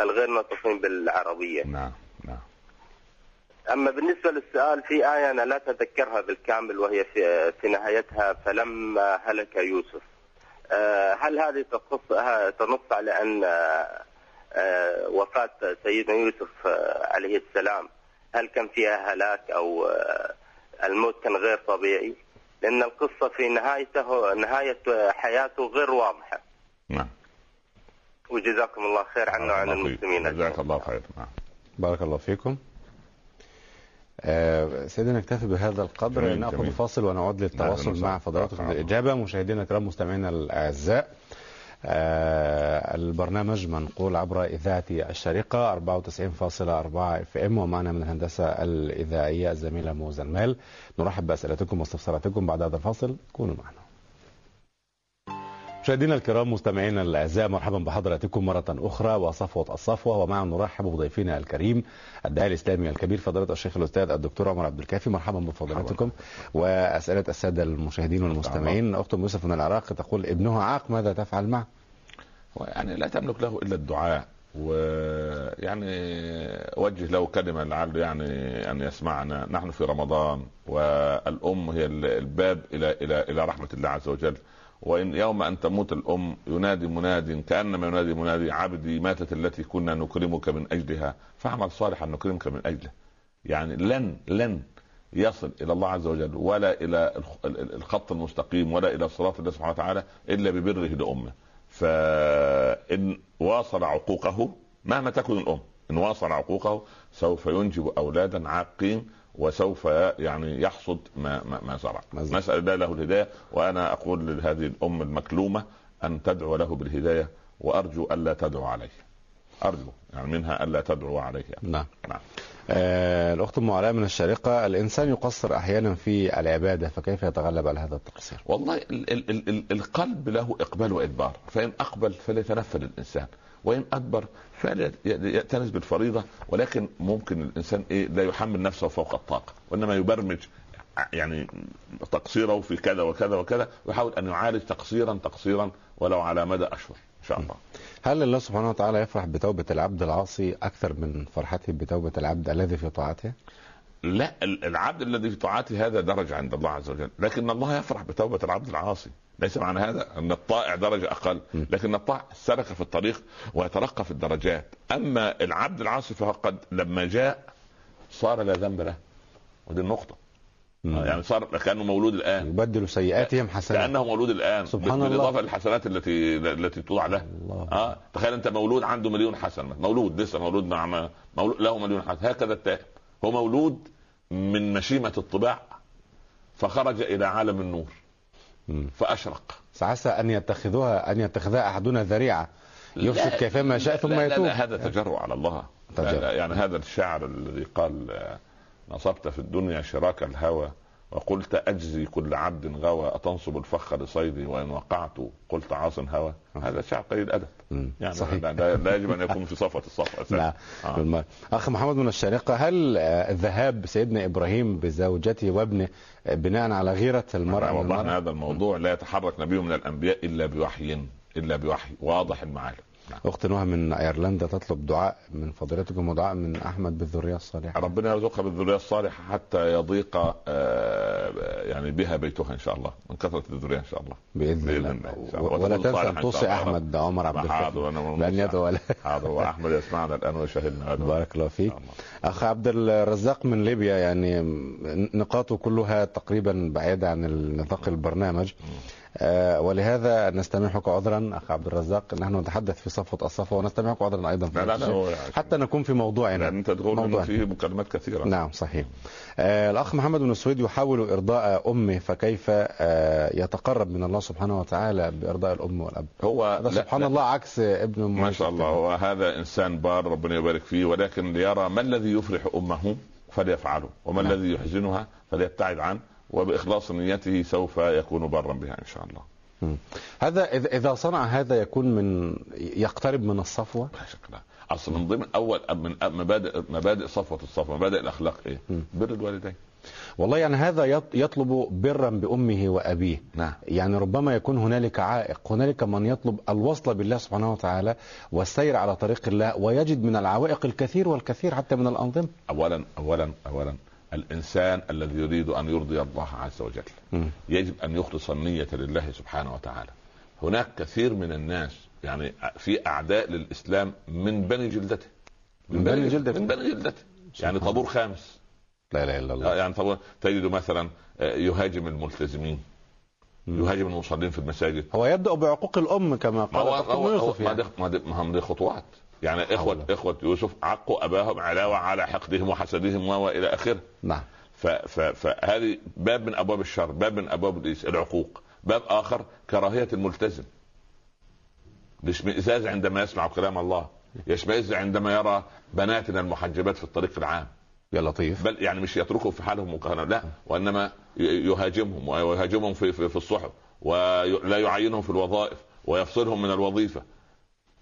الغير ناطقين بالعربية. نعم نعم. أما بالنسبة للسؤال في آية أنا لا اتذكرها بالكامل وهي في في نهايتها فلما هلك يوسف. آه، هل هذه ها- تنص على أن آه، آه، وفاة سيدنا يوسف آه، عليه السلام هل كان فيها هلاك أو آه، الموت كان غير طبيعي؟ لأن القصة في نهايته نهاية حياته غير واضحة نعم وجزاكم الله خير عنا وعن. المسلمين جزاك الله خير نعم بارك الله فيكم آه، سيدنا نكتفي بهذا القدر ناخذ. فاصل ونعود للتواصل أهلاً مع. فضلاتكم نعم. بالاجابه مشاهدينا الكرام مستمعينا الأعزاء آه، البرنامج منقول عبر إذاعة الشريقة 94.4 إف إم ومعنا من الهندسة الإذاعية الزميله مو زلمال نرحب بأسئلتكم واستفساراتكم بعد هذا الفاصل. كونوا معنا. مشاهدينا الكرام مستمعينا الأعزاء مرحبا بحضراتكم مرة أخرى وصفوة الصفوة ومع نرحب بضيفنا الكريم الداعي الإسلامي الكبير فضيلة الشيخ الأستاذ الدكتور عمر عبد الكافي. مرحبا بفضيلتكم. وأسئلة السادة المشاهدين والمستمعين. أخت أم يوسف من العراق تقول ابنها عاق ماذا تفعل معه؟ يعني لا تملك له إلا الدعاء ويعني وجه له كلمة لعله يعني أن يسمعنا. نحن في رمضان والأم هي الباب إلى إلى إلى رحمة الله عز وجل. وإن يوم أن تموت الأم ينادي مناد كأنما ينادي منادي عبدي ماتت التي كنا نكرمك من أجلها فاعمل صالحا نكرمك من أجله. يعني لن لن يصل إلى الله عز وجل ولا إلى الخ- ال- ال- الخط المستقيم ولا إلى صراط الله سبحانه وتعالى إلا ببره لأمه. فإن واصل عقوقه مهما تكن الأم إن واصل عقوقه سوف ينجب أولادا عاقين وسوف يعني يحصد ما ما, ما زرع. نسأل الله له الهداية وأنا أقول لهذه الام المكلومة أن تدعو له بالهداية وأرجو الا تدعو عليه. أرجو يعني منها الا تدعو عليه. نعم. نعم. آه الأخت ام علاء من الشارقه الإنسان يقصر أحيانا في العبادة فكيف يتغلب على هذا التقصير؟ والله ال ال ال ال القلب له إقبال وإدبار فإن أقبل فليتنفل الإنسان. وإن أدبر فليأتنس بالفريضة ولكن ممكن الإنسان إيه لا يحمل نفسه فوق الطاقة وإنما يبرمج يعني تقصيره في كذا وكذا وكذا ويحاول أن يعالج تقصيرا تقصيرا ولو على مدى أشهر إن شاء الله هل الله سبحانه وتعالى يفرح بتوبة العبد العاصي أكثر من فرحته بتوبة العبد الذي في طاعته؟ لا ال- العبد الذي في طاعته هذا درجة عند الله عز وجل لكن الله يفرح بتوبة العبد العاصي ليس معنى هذا. أن الطائع درجة أقل. لكن الطائع سلك في الطريق ويترقى في الدرجات. أما العبد العاصي فقد لما جاء صار لا ذنب له. ودي النقطة. يعني صار كأنه مولود الآن. يبدل سيئاتهم حسنات. كأنه مولود الآن. سبحان الله. بالإضافة للحسنات التي التي توضع له. الله. آه. تخيل أنت مولود عنده مليون حسنة. مولود لسه مولود مع مولود له مليون حسنة. هكذا التائب هو مولود من مشيمة الطباع فخرج إلى عالم النور. مم. فأشرق فعسى أن يتخذوها أن يتخذها أحدنا ذريعة يفسد كيفما شاء ثم لا لا يتوب لا هذا تجرؤ على الله تجرؤ. يعني هذا الشاعر الذي قال آه، نصبت في الدنيا شراك الهوى وقلت أجزي كل عبد غوى أتنصب الفخ لصيدي وإن وقعت قلت عاص هوى. هذا شعر قليل الأدب. يعني صحيح. لا, لا, يجب أن يكون في صفوة الصفوة نعم. آه. أخ محمد من الشارقه هل آه، ذهاب سيدنا إبراهيم بزوجته وابنه آه، بناء على غيرة المرأة المرأة؟ هذا الموضوع لا يتحرك نبي من الأنبياء إلا بوحي إلا بوحي. واضح المعالم. أخت نهى من أيرلندا تطلب دعاء من فضيلتكم ودعاء من أحمد بالذرية الصالحة. ربنا يرزقها بالذرية الصالحة حتى يضيق آه، يعني بها بيتها إن شاء الله من كثرة الذرية إن شاء الله. بإذن الله. إن شاء الله. ولا تنسى إن توصي الله. أحمد عمر عبد وأنا بان يدعو حاضر واحمد يسمعنا الآن ويشاهدنا. بارك الله فيك. الله. أخ عبد الرزاق من ليبيا يعني نقاطه كلها تقريبا بعيدة عن نطاق البرنامج. آه، ولهذا نستميحك عذرا أخ عبد الرزاق نحن نتحدث في صفوة الصفوه ونستميحك عذرا أيضا في لا لا. هو حتى نكون في موضوعنا. لأن أنت تقول. فيه مكالمات كثيرة. نعم صحيح. آه الأخ محمد بن السويد يحاول إرضاء أمه فكيف آه يتقرب من الله سبحانه وتعالى بإرضاء الأم والأب؟ هو لا- سبحان لا- الله عكس ابن ما شاء الله. هو هذا إنسان بار ربنا يبارك فيه ولكن ليرى ما الذي يفرح أمه فليفعله وما نعم. الذي يحزنها فليبتعد عنه. وبإخلاص نيته سوف يكون برا بها إن شاء الله. مم. هذا إذا صنع هذا يكون من يقترب من الصفوة؟ لا شك لا. أصل من ضمن اول من مبادئ مبادئ صفوة الصفوة مبادئ الأخلاق إيه؟ م. بر الوالدين. والله يعني هذا يط- يطلب برا بأمه وأبيه. نعم. يعني ربما يكون هنالك عائق هنالك من يطلب الوصل بالله سبحانه وتعالى والسير على طريق الله ويجد من العوائق الكثير والكثير حتى من الأنظمة. اولا اولا اولا الإنسان الذي يريد أن يرضي الله عز وجل. يجب أن يخلص النية لله سبحانه وتعالى. هناك كثير من الناس يعني في أعداء للإسلام من بني جلدته. من بني جلدته. من بني جلدته. يعني طابور خامس. لا إله إلا الله. يعني طابور تجد مثلا آه، يهاجم الملتزمين. يهاجم المصلين في المساجد. هو يبدأ بعقوق الأم كما ما قال هو هو- يوسف ما يعني. ما دي خطوات. يعني اخوه. إخوة يوسف عقوا أباهم علاوه على حقدهم وحسدهم والى آخره. نعم. فهذه باب من أبواب الشر باب من أبواب العقوق. باب آخر كراهية الملتزم. الاشمئزاز عندما يسمع كلام الله. يشمئز عندما يرى بناتنا المحجبات في الطريق العام. يا لطيف. بل يعني مش يتركهم في حالهم مكهنة لا. وإنما يهاجمهم ويهاجمهم في في, في الصحف ولا يعينهم في الوظائف ويفصلهم من الوظيفة.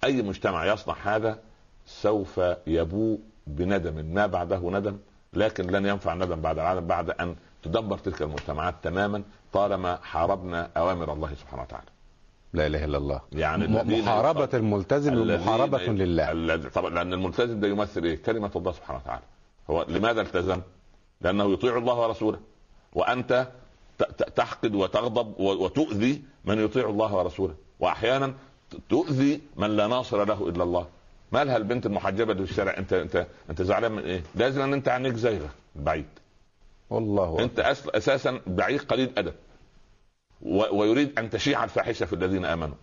أي مجتمع يصنع هذا سوف يبوء بندم ما بعده ندم لكن لن ينفع الندم بعد العالم بعد أن تدمر تلك المجتمعات تماما طالما حاربنا أوامر الله سبحانه وتعالى لا إله إلا الله يعني محاربة الملتزم محاربة لله طبعا لأن الملتزم ده يمثل إيه؟ كلمة الله سبحانه وتعالى. هو لماذا التزم؟ لأنه يطيع الله ورسوله. وأنت تحقد وتغضب وتؤذي من يطيع الله ورسوله، واحيانا تؤذي من لا ناصر له إلا الله. مالها البنت المحجبة اللي في الشارع أنت أنت أنت زعلان من إيه؟ لازم أن أنت عينيك زايغة بعيد. والله أنت أصل أساسا بعيد قليل أدب. و- ويريد أن تشيع الفاحشة في الذين آمنوا.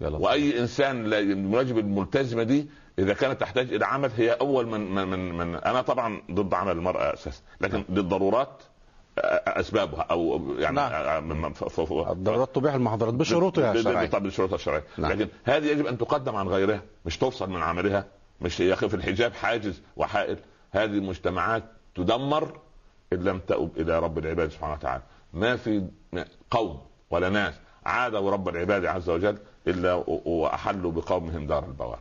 لطيف. وأي إنسان لا- الواجب الملتزمة دي إذا كانت تحتاج إلى عمل هي أول من من من, من أنا طبعا ضد عمل المرأة أساسا لكن للضرورات آه، أسبابها أو يعني نعم. آه، ف- الضرورات تبيح المحاضرات بشروطها ب- ب- الشرعية طبعا بشروطها الشرعية. نعم. لكن هذه يجب أن تقدم عن غيرها مش تفصل من عملها مش يا أخي في الحجاب حاجز وحائل. هذه المجتمعات تدمر إن لم تؤب إلى رب العباد سبحانه وتعالى. ما في قوم ولا ناس عادوا رب العباد عز وجل إلا وأحلوا بقومهم دار البوار.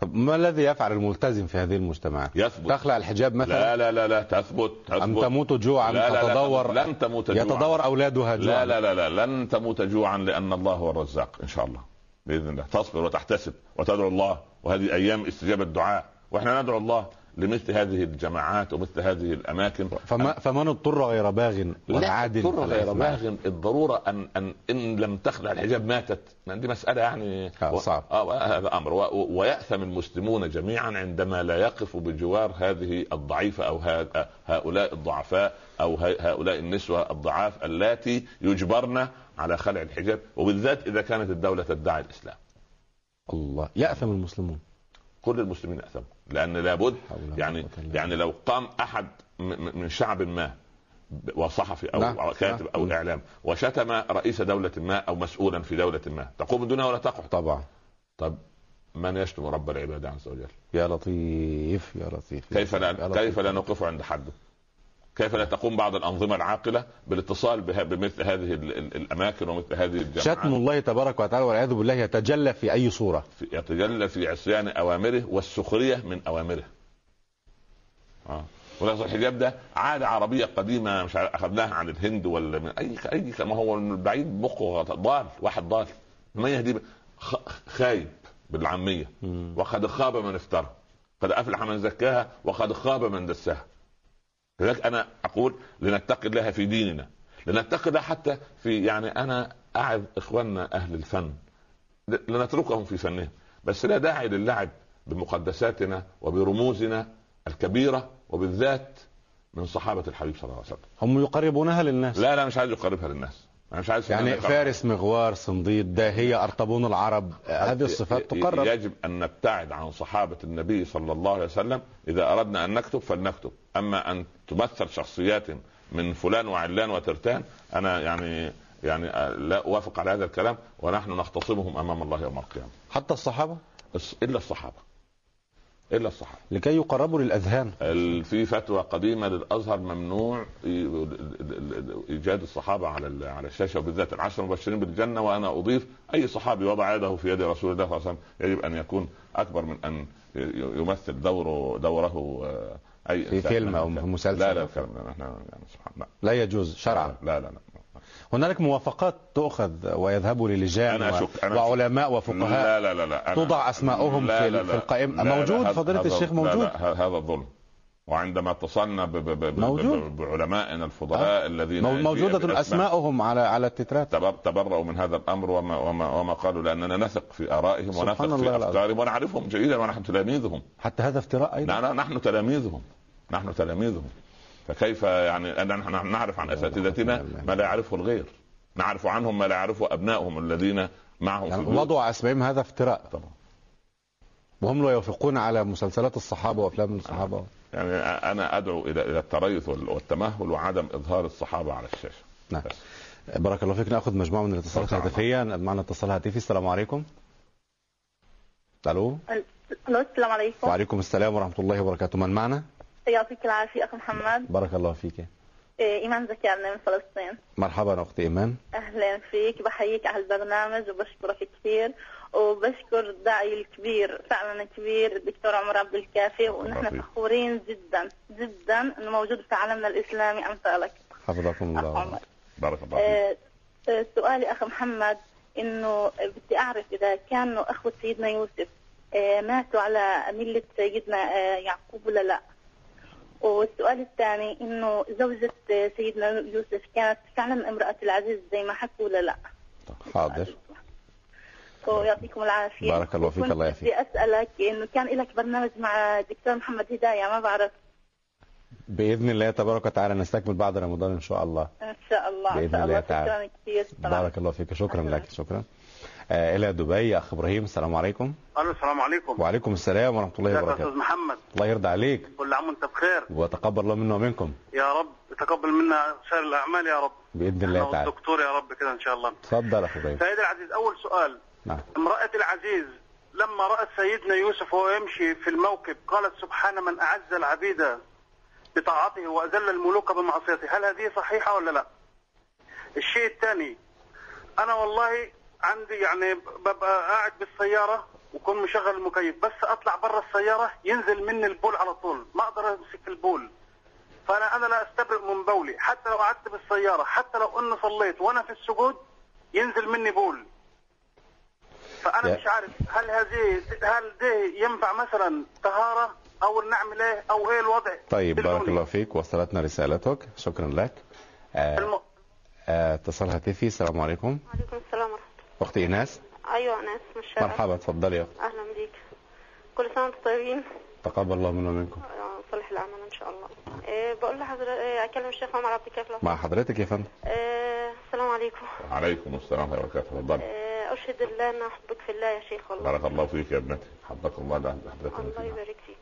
طب ما الذي يفعل الملتزم في هذه المجتمعات؟ يثبت. تخلع الحجاب مثلا؟ لا لا لا لا تثبت تثبت. أم تموت جوعا؟ لا لا لا تتدور لن تموت جوعا. يتدور أولادها جوعا؟ لا لا لا لا لن تموت جوعا لأن الله هو الرزاق إن شاء الله بإذن الله. تصبر وتحتسب وتدعو الله وهذه أيام استجابة الدعاء وإحنا ندعو الله لمثل هذه الجماعات ومثل هذه الأماكن. فما فمن اضطر غير باغ ولا لا عاد تضر فلا غير باغ. الضرورة ان ان إن لم تخلع الحجاب ماتت. دي مسألة يعني آه، صعب. آه هذا أمر. ويأثم المسلمون جميعا عندما لا يقفوا بجوار هذه الضعيفة أو ها- هؤلاء الضعفاء أو ه- هؤلاء النسوة الضعاف اللاتي يجبرن على خلع الحجاب. وبالذات إذا كانت الدولة تدعي الإسلام. الله يأثم المسلمون. كل المسلمين اثموا لأن لابد يعني يعني لو قام أحد من شعب ما وصحفي أو نعم، أو كاتب نعم. أو م. إعلام وشتم رئيس دولة ما أو مسؤولا في دولة ما تقوم الدنيا ولا تقعد طبعا طب من يشتم رب العباد عز وجل يا لطيف يا لطيف كيف لا. كيف لا نوقفه عند حده كيف لا تقوم بعض الأنظمة العاقلة بالاتصال بها بمثل هذه ال- ال- الأماكن ومثل هذه الجماعات شتم الله تبارك وتعالى والعياذ بالله يتجلى في أي صورة. في- يتجلى في عصيان أوامره والسخرية من أوامره. آه. ولكن الحجاب ده عادة عربية قديمة مش أخذناها عن الهند ولا من أي أي كما هو البعيد مخه ضال واحد ضال. ما يهدي خايب بالعامية. وقد خاب من افترى. قد أفلح من زكاها وقد خاب من دساها. لذلك أنا أقول لنتقي الله في ديننا لنتقي الله حتى في يعني أنا أعظ إخواننا أهل الفن لنتركهم في فنهم بس لا داعي للعب بمقدساتنا وبرموزنا الكبيرة وبالذات من صحابة الحبيب صلى الله عليه وسلم. هم يقربونها للناس. لا لا مش عايز يقربها للناس. أنا مش عايز يعني فارس مغوار صنديد داهية أرطبون العرب. هذه الصفات تقرب. يجب أن نبتعد عن صحابة النبي صلى الله عليه وسلم. إذا أردنا أن نكتب فلنكتب. أما أن تمثل شخصيات من فلان وعلان وترتان أنا يعني يعني لا أوافق على هذا الكلام ونحن نختصمهم أمام الله يوم القيامة. حتى الصحابة؟ الص- إلا الصحابة. إلا الصحابة. لكي يقربوا للأذهان. ال- في فتوى قديمة للأزهر ممنوع إيجاد الصحابة على على الشاشة وبالذات العشر المبشرين بالجنة وأنا أضيف أي صحابي وضع يده في يد رسول الله صلى الله عليه وسلم يجب أن يكون أكبر من أن يمثل دوره دوره أي في فيلم أو كان. مسلسل لا لا. الكلام إحنا يعني سبحان الله لا يجوز شرعا لا لا لا هنالك موافقات تؤخذ ويذهبوا للجان أنا و... أشك- أنا وعلماء وفقهاء لا لا لا لا أنا- توضع أسماؤهم لا في- لا في لا. لا لا، موجود هذا- الشيخ لا موجود. لا ه- هذا ظلم وعندما اتصلنا ب- ب- ب- ب- موجود. ب- بعلمائنا الفضلاء الذين مو- جيء موجودة أسماؤهم على على التترات. تبر- تبرأوا من هذا الأمر وما وما وما قالوا لأننا نثق في سبحان ونثق في. أفكارهم ونعرفهم جيدا ونحن تلاميذهم. حتى هذا افتراء أيضا. نحن نحن تلاميذهم. نحن تلاميذهم. فكيف يعني نحن نعرف عن أساتذتنا ما لا يعرفه الغير. نعرف عنهم ما لا يعرفه أبنائهم الذين معهم في يعني البيوت. وضع أسمائهم هذا افتراء. طبعا. وهم لا يوافقون على مسلسلات الصحابة وأفلام الصحابة. يعني أنا أدعو إلى إلى التريث وال- والتمهل وعدم إظهار الصحابة على الشاشة. نعم. بارك الله فيك. نأخذ مجموعة من الاتصالات. الهاتفيه معنا اتصال هاتفي. السلام عليكم. ألو؟ ألو السلام عليكم. وعليكم السلام ورحمة الله وبركاته. من معنا؟ يعطيك العافية اخ محمد. بارك الله فيك. إيه، إيمان زكرنا من فلسطين. مرحبا أختي إيمان. أهلا فيك. بحييك على البرنامج وبشكرك كثير. وبشكر الداعي الكبير فعلا كبير الدكتور عمر عبد الكافي ونحن. فخورين جدا جدا إنه موجود في عالمنا الإسلامي أمثالك. حفظكم الله. بارك الله فيك. آه، آه، سؤالي أخ محمد إنه بدي أعرف إذا كانوا أخوة سيدنا يوسف آه، ماتوا على ملة سيدنا آه، يعقوب ولا لا؟ والسؤال الثاني إنه زوجة آه، سيدنا يوسف كانت فعلا امرأة العزيز زي ما حكوا ولا لا؟ حاضر. ويعطيكم العافية. بارك الله فيك، الله يعافيك. بدي أسألك إنه كان لك برنامج مع الدكتور محمد هداية ما بعرف. بإذن الله تبارك وتعالى نستكمل بعد رمضان إن شاء الله. إن شاء الله. بإذن ان شاء الله الله. تعالى. شكرا كثير. بارك الله فيك. شكرا لك شكرا. آه إلى دبي أخ إبراهيم السلام عليكم. ألو السلام عليكم. وعليكم السلام ورحمة الله يا وبركاته. أستاذ محمد. الله يرضى عليك. كل عام وأنت بخير. وتقبل الله منا ومنكم. يا رب تقبل منا سائر الأعمال يا رب. بإذن الله تعالى. والدكتور يا رب كده إن شاء الله. تفضل أخ إبراهيم. سيدي العزيز أول سؤال. نعم. امرأة العزيز لما رأت سيدنا يوسف وهو يمشي في الموكب قالت سبحان من أعز العبيد بطاعته وأذل الملوك بمعصيته. هل هذه صحيحة ولا لا؟ الشيء الثاني أنا والله عندي يعني ببقى قاعد بالسيارة وكون مشغل المكيف بس أطلع برا السيارة ينزل مني البول على طول ما أقدر أمسك البول. فأنا أنا لا أستبرئ من بولي حتى لو قعدت بالسيارة حتى لو أني صليت وأنا في السجود ينزل مني بول. فأنا يا- مش عارف هل هذه هل ده ينفع مثلا طهارة أو نعمل إيه أو إيه الوضع طيب بارك. الله فيك وصلتنا رسالتك. شكرا لك. آه الم... آه، اتصال هاتفي السلام عليكم. وعليكم السلام ورحمة أختي إيناس. الله أيوة أناس من الشارع. مرحبا تفضلي يا أختي أهلا بيك. كل سنة وأنتم طيبين؟ تقبل الله منا ومنكم آه، صالح الأعمال إن شاء الله. إيه بقول لحضرتك إيه أكلم الشيخ عمر عبد الكافي لو مع حضرتك يا فندم. إيه السلام عليكم. وعليكم السلام ورحمة الله وبركاته. تفضل إيه أشهد الله أن أحبك في الله يا شيخ والله. بارك الله فيك يا ابنتي. حبك الله لا حضرتك الله يبارك فيك.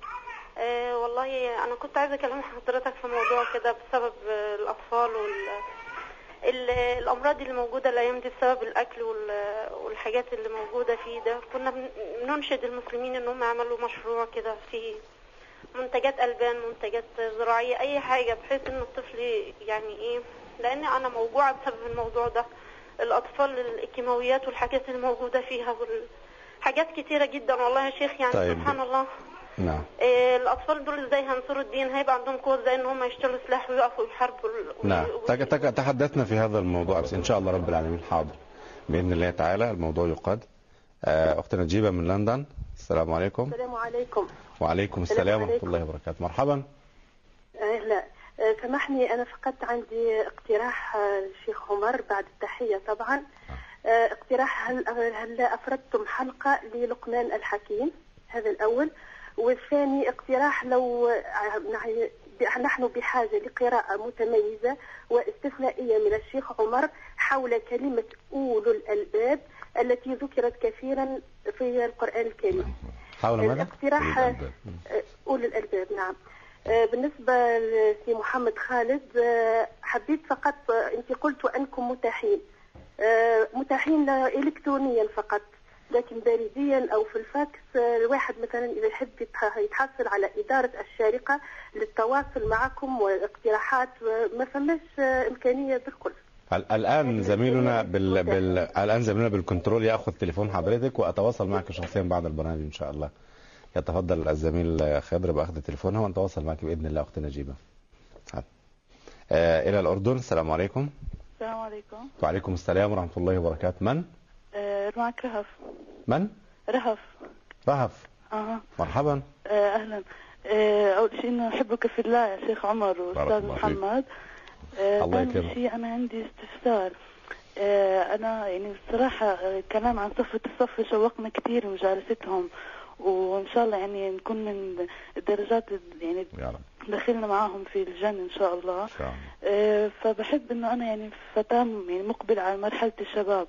إيه والله أنا كنت عايزة أكلم حضرتك في موضوع كده بسبب آه، الأطفال وال ال- الأمراض اللي موجودة الأيام دي بسبب الأكل وال- والحاجات اللي موجودة فيه ده. كنا بن- بننشد المسلمين إنهم يعملوا مشروع كده في منتجات ألبان منتجات زراعية أي حاجة بحيث إن الطفل يعني إيه لأن أنا موجوعة بسبب الموضوع ده. الأطفال الكيماويات والحاجات اللي موجودة فيها والحاجات كتيرة جدا والله يا شيخ يعني طيب. سبحان الله. نعم. إيه الأطفال دول إزاي هينصروا الدين؟ هيبقى عندهم قوة إزاي إن هم يشتروا سلاح ويقفوا يحاربوا نعم. تك- تحدثنا في هذا الموضوع. بس إن شاء الله رب العالمين حاضر. بإذن الله تعالى الموضوع يقاد. آه، اختنا نجيبة من لندن. السلام عليكم. السلام عليكم. وعليكم السلام ورحمة. الله وبركاته. مرحبا. أهلا. سامحني أنا فقط عندي اقتراح آه، الشيخ عمر بعد التحية طبعا. آه، اقتراح هل هل أفردتم حلقة للقمان الحكيم؟ هذا الأول. والثاني اقتراح لو آه، نحن بحاجة لقراءة متميزة واستثنائية من الشيخ عمر حول كلمة أولو الألباب التي ذكرت كثيرا في القرآن الكريم. حول ماذا؟ الاقتراح آه، أولي الألباب نعم. بالنسبة لسي محمد خالد آه، حبيت فقط آه، أنت قلت أنكم متاحين. آه، متاحين إلكترونيا فقط لكن بريديا أو في الفاكس الواحد مثلا إذا يحب يتح- يتحصل على إدارة الشارقة للتواصل معكم والاقتراحات آه، ما فماش إمكانية بالكل. ال- الآن زميلنا بال... بال... الآن زميلنا بالكنترول يأخذ تليفون حضرتك وأتواصل معك شخصيا بعد البرنامج إن شاء الله. يتفضل الزميل خضر بأخذ تليفونها ونتواصل معك بإذن الله أختنا نجيبه. آه إلى الأردن. السلام عليكم. السلام عليكم. وعليكم السلام ورحمة الله وبركاته. من؟ آه معك رهف. من؟ رهف. رهف. أها. مرحبا. آه أهلا. آه أول شيء أحبك في الله يا شيخ عمر وأستاذ. محمد. آه الله يكرمك. شيء أنا عندي استفسار. آه أنا يعني الصراحه آه، كلام عن صفه الصف شوقنا كثير وجالستهم وإن شاء الله يعني نكون من الدرجات يعني دخلنا معاهم في الجنة إن شاء الله. إن شاء الله. آه، فبحب إنه أنا يعني فتاة يعني مقبل على مرحلة الشباب.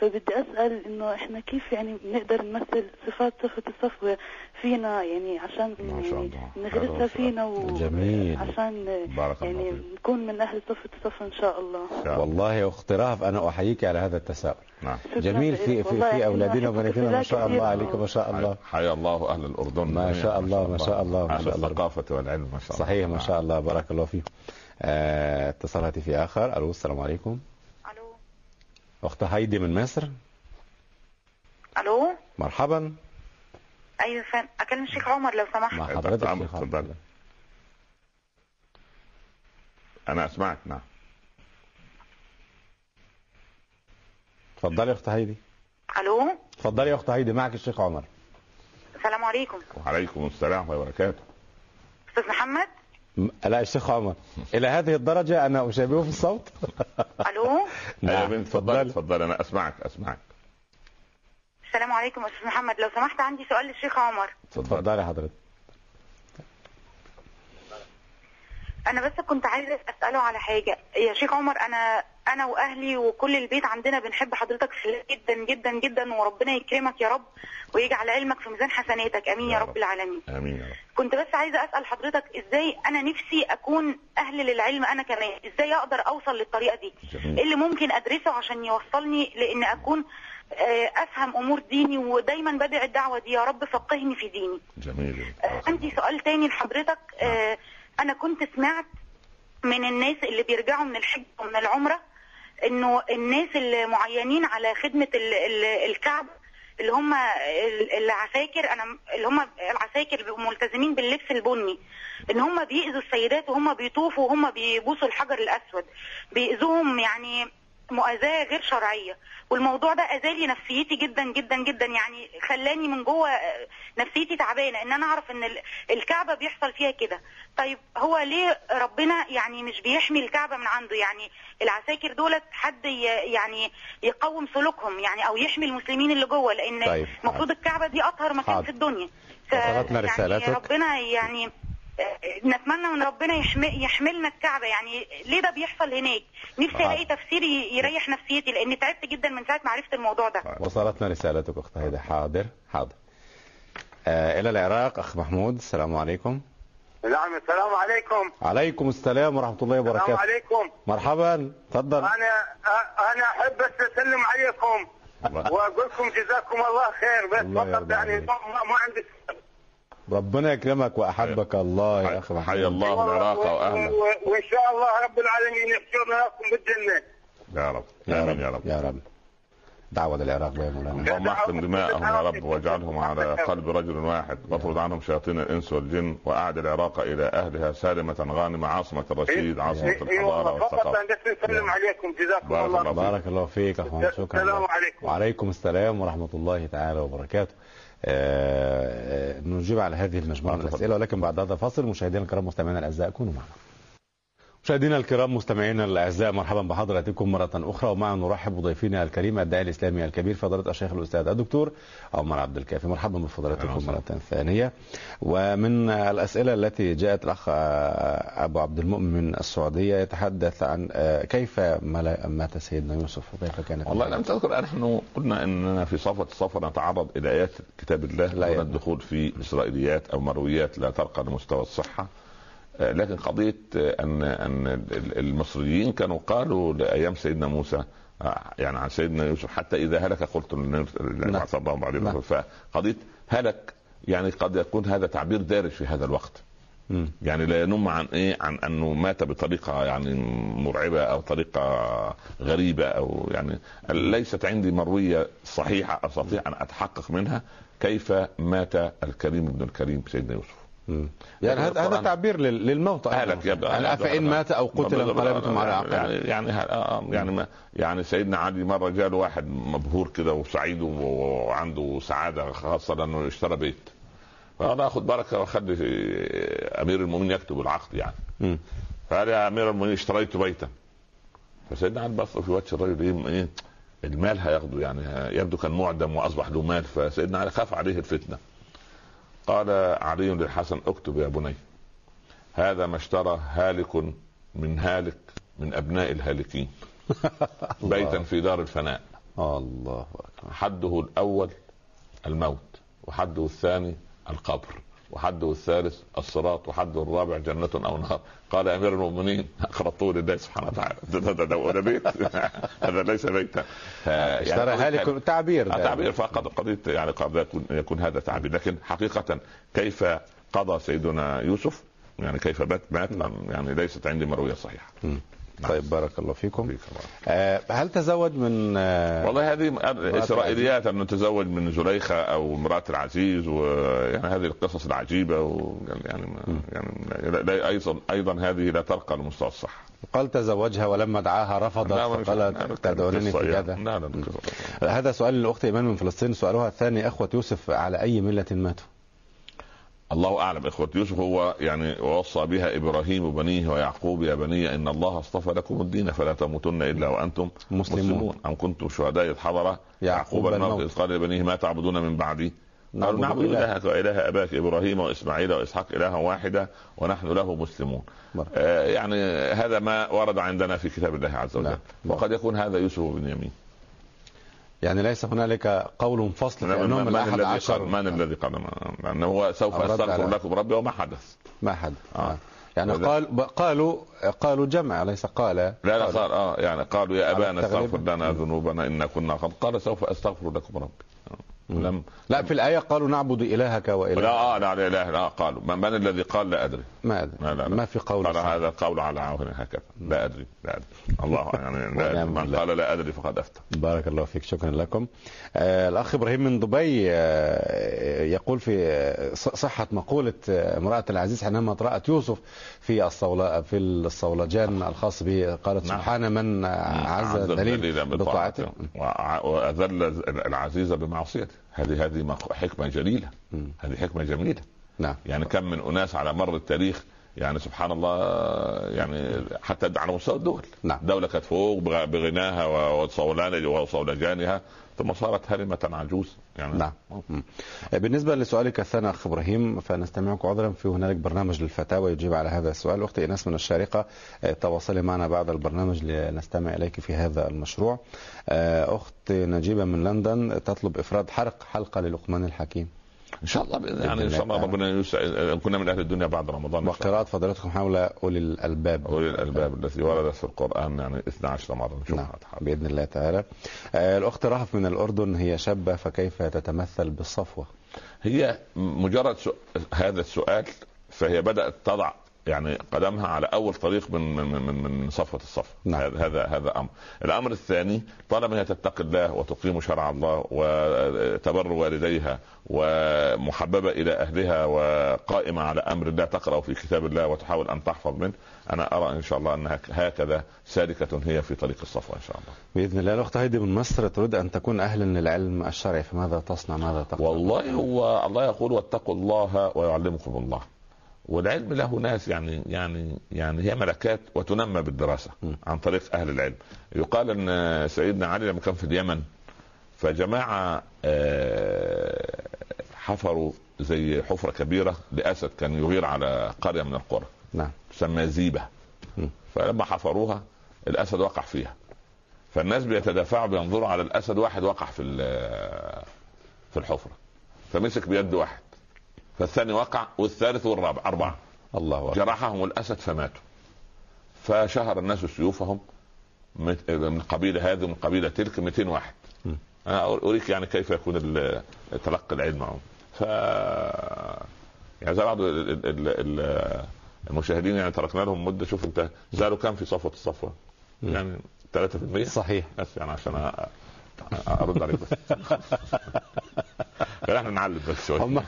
فبدي أسأل إنه إحنا كيف يعني بنقدر نمثل صفات صفة الصفوة فينا يعني عشان يعني نغرسها فينا جميل. وعشان بارك الله يعني نكون من أهل صفة الصف إن شاء الله. والله يا أخت رهف أنا أحييك على هذا التساؤل. نعم. جميل. في في, في نحبك وبناتنا ما شاء. الله عليكم ما شاء الله. حيا الله أهل الأردن ما. شاء الله ما شاء الله. ما شاء الله. الثقافة والعلم ما شاء الله. صحيح ما شاء الله. بارك الله فيك. آه، اتصال هاتفي آخر. ألو السلام عليكم. أخت هايدي من مصر. ألو؟ مرحبا. أيوه فن أكلم الشيخ عمر لو سمحت. مع حضرتك نعم، شيخ تفضل. أنا أسمعك نعم. اتفضلي يا أخت هايدي. ألو؟ اتفضلي يا أخت هايدي معك الشيخ عمر. السلام عليكم. وعليكم السلام ورحمه الله وبركاته. أستاذ محمد؟ لا الشيخ عمر. إلى هذه الدرجة أنا اشابهه في الصوت. ألو؟ يا بنت تفضل تفضل أنا أسمعك أسمعك. السلام عليكم أستاذ محمد. لو سمحت عندي سؤال للشيخ عمر. اتفضلي. حضرتك. أنا بس كنت عايزة أسأله على حاجة. يا شيخ عمر أنا أنا وأهلي وكل البيت عندنا بنحب حضرتك جدا جدا جدا وربنا يكرمك يا رب ويجعل علمك في ميزان حسناتك. آمين يا رب العالمين. آمين يا رب. كنت بس عايزة أسأل حضرتك إزاي أنا نفسي أكون أهل للعلم أنا كمان؟ إزاي أقدر أوصل للطريقة دي؟ إيه اللي ممكن أدرسه عشان يوصلني لإن أكون آه، أفهم أمور ديني ودايما بدعي الدعوة دي؟ يا رب فقهني في ديني. جميل. آه، عندي سؤال تاني لحضرتك. آه، أنا كنت سمعت من الناس اللي بيرجعوا من الحج ومن العمرة إنه الناس المعينين على خدمة ال- ال- الكعبه اللي هم ال- العساكر أنا اللي هم العساكر ملتزمين باللبس البني إن هم بيأذوا السيدات وهم بيطوفوا وهم بيبوسوا الحجر الأسود بيأذوهم يعني مؤاذاة غير شرعية. والموضوع ده أذالي نفسيتي جدا جدا جدا. يعني خلاني من جوه نفسيتي تعبانة إن أنا أعرف إن ال- الكعبة بيحصل فيها كده. طيب هو ليه ربنا يعني مش بيحمي الكعبة من عنده؟ يعني العساكر دولت حد يعني يقوم سلوكهم يعني أو يحمي المسلمين اللي جوه لأن طيب، المفروض الكعبة دي أطهر مكان حاضر. في الدنيا وصلتنا يعني رسالتك. ربنا يعني نتمنى من ربنا يحمي يحملنا الكعبة. يعني ليه ده بيحصل هناك؟ نفسي حاضر. ألاقي تفسير يريح نفسيتي لأن تعبت جدا من ساعة ما عرفت الموضوع ده. وصلتنا رسالتك أخت هايدي حاضر حاضر. آه إلى العراق أخ محمود. السلام عليكم. نعم السلام عليكم. عليكم السلام ورحمة الله السلام وبركاته. عليكم. مرحبا. تفضل. أنا أنا أحب بس اسلم عليكم واقول لكم جزاكم الله خير. بس فقط يعني عليك. ما, ما- ما عندي ربنا يكرمك وأحبك الله يا اخ محمود حيا الله العراق وأهله. وإن شاء الله رب العالمين يحشرنا لكم بالجنة. يا رب. يا آمين رب يا رب. يا رب. دعوة للعراق يا مولانا. اللهم احكم دماءهم يا رب واجعلهم على قلب رجل واحد. واطرد عنهم شياطين الإنس والجن وأعد العراق إلى أهلها سالمة غانمة عاصمة الرشيد عاصمة الحضارة فقط والثقافة. أن بس نسلم عليكم. جزاكم بارك الله. بارك الله فيك أخوان. شكرا. السلام. عليكم. وعليكم السلام ورحمة الله تعالى وبركاته. نجيب على هذه المجموعة من الأسئلة ولكن بعد هذا الفاصل مشاهدينا الكرام مستمعينا الأعزاء كونوا معنا. مشاهدينا الكرام مستمعينا الأعزاء مرحبا بحضراتكم مرة أخرى. ومعا نرحب بضيفنا الكريم الداعي الإسلامي الكبير فضيلة الشيخ الأستاذ الدكتور عمر عبد الكافي. مرحبا بفضيلتكم مرة ثانية. ومن الأسئلة التي جاءت الأخ أبو عبد المؤمن من السعودية يتحدث عن كيف ملا- مات سيدنا يوسف وكيف كانت والله لم تذكر نحن قلنا إننا في صفوة السفر نتعرض إلى آيات كتاب الله لا دون الدخول في إسرائيليات أو مرويات لا ترقى لمستوى الصحة. آه، لكن قضية آه، أن أن ال- المصريين كانوا قالوا لأيام سيدنا موسى آه، يعني عن سيدنا يوسف حتى إذا هلك قلت نعم. الله عليه نعم. فقضية هلك يعني قد يكون هذا تعبير دارج في هذا الوقت. يعني لا ينم عن إيه عن أنه مات بطريقة يعني مرعبة أو طريقة غريبة أو يعني ليست عندي مروية صحيحة استطيع أن أتحقق منها كيف مات الكريم ابن الكريم سيدنا يوسف. يعني هذا هذا تعبير لل- للموت. اهلك يبقى يعني فإن مات أو قتل انقلبتم على يعني عقبه يعني ه- آه، يعني ما يعني سيدنا علي مرة جاء له واحد مبهور كده وسعيد وعنده سعادة خاصة لأنه اشترى بيت. فانا أخذ بركة وأخلي أمير المؤمنين يكتب العقد يعني. فقال يا أمير المؤمنين اشتريت بيتا. فسيدنا علي بص في وجه الرجل إيه إيه المال هياخده يعني يبدو كان معدم وأصبح له مال. فسيدنا علي خاف عليه الفتنة. قال علي للحسن اكتب يا بني هذا ما اشترى هالك من هالك من أبناء الهالكين بيتا في دار الفناء. الله أكبر. حده الأول الموت وحده الثاني القبر. وحده الثالث الصراط وحده الرابع جنة أو نار. قال أمير المؤمنين أقرضته لله سبحانه وتعالى. ده, بيت. هذا ليس بيتا. ف- يعني اشترى هالك تعبير. آه،. تعبير فقد قضية يعني قد يكون, يكون هذا تعبير. لكن حقيقة كيف قضى سيدنا يوسف؟ يعني كيف مات؟ مات يعني ليست عندي مروية صحيحة. مم. طيب بارك الله فيكم فيك الله. آه، هل تزوج من آه، والله هذه إسرائيليات أنه تزوج من زليخة أو امراه العزيز ويعني هذه القصص العجيبة و يعني ما يعني لا- لا أيضا أيضا هذه لا ترقى لمستوى الصحه قال تزوجها ولما دعاها رفضت فقالت لا، تدعونني في يعني. كذا لا لا قصة. هذا سؤال للأخت إيمان من فلسطين سؤالها الثاني أخوة يوسف على أي ملة ماتوا الله أعلم إخوة يوسف هو يعني وصى بها إبراهيم بنيه ويعقوب يا بني إن الله اصطفى لكم الدين فلا تموتن إلا وأنتم مسلمون. مسلمون أم كنتم شهداء إذ حضر يعقوب الموت. إذ قال لبنيه ما تعبدون من بعدي قالوا نعبد. إلهك وإله أباك إبراهيم وإسماعيل وإسحاق إلها واحدا ونحن له مسلمون. آه يعني هذا ما ورد عندنا في كتاب الله عز وجل نعم. وقد يكون هذا يوسف بن يمين يعني ليس هنالك قول فصل في انهم من الذي عشر من الذي قال لأنه هو سوف أستغفر لكم ربي وما حدث ما حد آه. آه. يعني قال قالوا قالوا جمع ليس قال لا لا قالوا. قال آه يعني قالوا يا أبانا. استغفر لنا ذنوبنا إنا كنا قد قال سوف أستغفر لكم ربي آه. لم لا في الآية قالوا نعبد إلهك واله لا آه لا لا اله لا قالوا. من, من الذي قال؟ لا أدري. ما أدري. لا لا لا. ما في قول قال. هذا القول على عون هكذا. لا أدري لا أدري. الله يعني لا أدري. من. قال لا أدري فقد أفتى. بارك الله فيك. شكرا لكم. آه الأخ إبراهيم من دبي آه يقول في آه، ص- صحة مقولة آه، امرأة العزيز حينما رات يوسف في الصولا في الصولجان الخاص به قالت نعم. سبحان من عز الذليل بطاعته. وأذل العزيز بمعصيته. هذه هذه حكمة جليلة. هذه حكمة جميلة. نعم. يعني كم من أناس على مر التاريخ يعني سبحان الله يعني حتى على مستوى الدول. نعم. دولة كانت فوق بغ- بغناها وصولان وصولجانها. ثم صارت هرمة عجوز. يعني نعم. مم. بالنسبة لسؤالك الثاني أخ إبراهيم فنستمعك عذرا في هنالك برنامج للفتاوى يجيب على هذا السؤال. أختي إناس من الشارقة آه، تواصلي معنا بعد البرنامج لنستمع إليك في هذا المشروع. آه، أخت نجيبة من لندن تطلب إفراد حرق حلقة للقمان الحكيم. إن شاء الله بإذن- يعني إن شاء الله ربنا يسعد كنا من أهل الدنيا بعد رمضان. وقراءة فضيلتكم حول أولي الألباب. أولي الألباب التي وردت في القرآن يعني 12 مرة. نعم بإذن الله تعالى. آه، الأخت رهف من الأردن هي شابة فكيف تتمثل بالصفوة؟ هي مجرد سؤ... هذا السؤال فهي بدأت تضع يعني قدمها على أول طريق من من من, من صفوة الصف. نعم. هذا هذا هذا أمر. الأمر الثاني طالما هي تتقي الله وتقيم شرع الله وتبر والديها ومحببة إلى أهلها وقائمة على أمر الله تقرأ في كتاب الله وتحاول أن تحفظ منه أنا أرى إن شاء الله انها هكذا سالكة هي في طريق الصفوه إن شاء الله. بإذن الله. الأخت هيدي من مصر تريد أن تكون أهلا للعلم الشرعي فماذا تصنع؟ ماذا تقرا والله هو الله يقول واتقوا الله ويعلمكم الله. والعلم له ناس يعني يعني يعني هي ملكات وتنمى بالدراسة عن طريق أهل العلم. يقال أن سيدنا علي لما كان في اليمن فجماعة آه، حفروا زي حفرة كبيرة لأسد كان يغير على قرية من القرى نعم. تسمى زيبة. فلما حفروها الأسد وقع فيها. فالناس بيتدافعوا بينظروا على الأسد واحد وقع في ال- في الحفرة فمسك بيد واحد. فالثاني وقع والثالث والرابع أربعة. الله أكبر. جرحهم الأسد فماتوا. فشهر الناس سيوفهم من قبيلة هذه ومن قبيلة تلك 200 واحد. أنا أريك يعني كيف يكون تلقي العلم معهم. ف يعني زي بعض ال- ال- ال- ال- المشاهدين يعني تركنا لهم مدة. شوف انت زالوا كم في صفوة الصفوة؟ يعني 3% صحيح. بس يعني عشان أرد عليك بس. إحنا نعلم بس شوية هم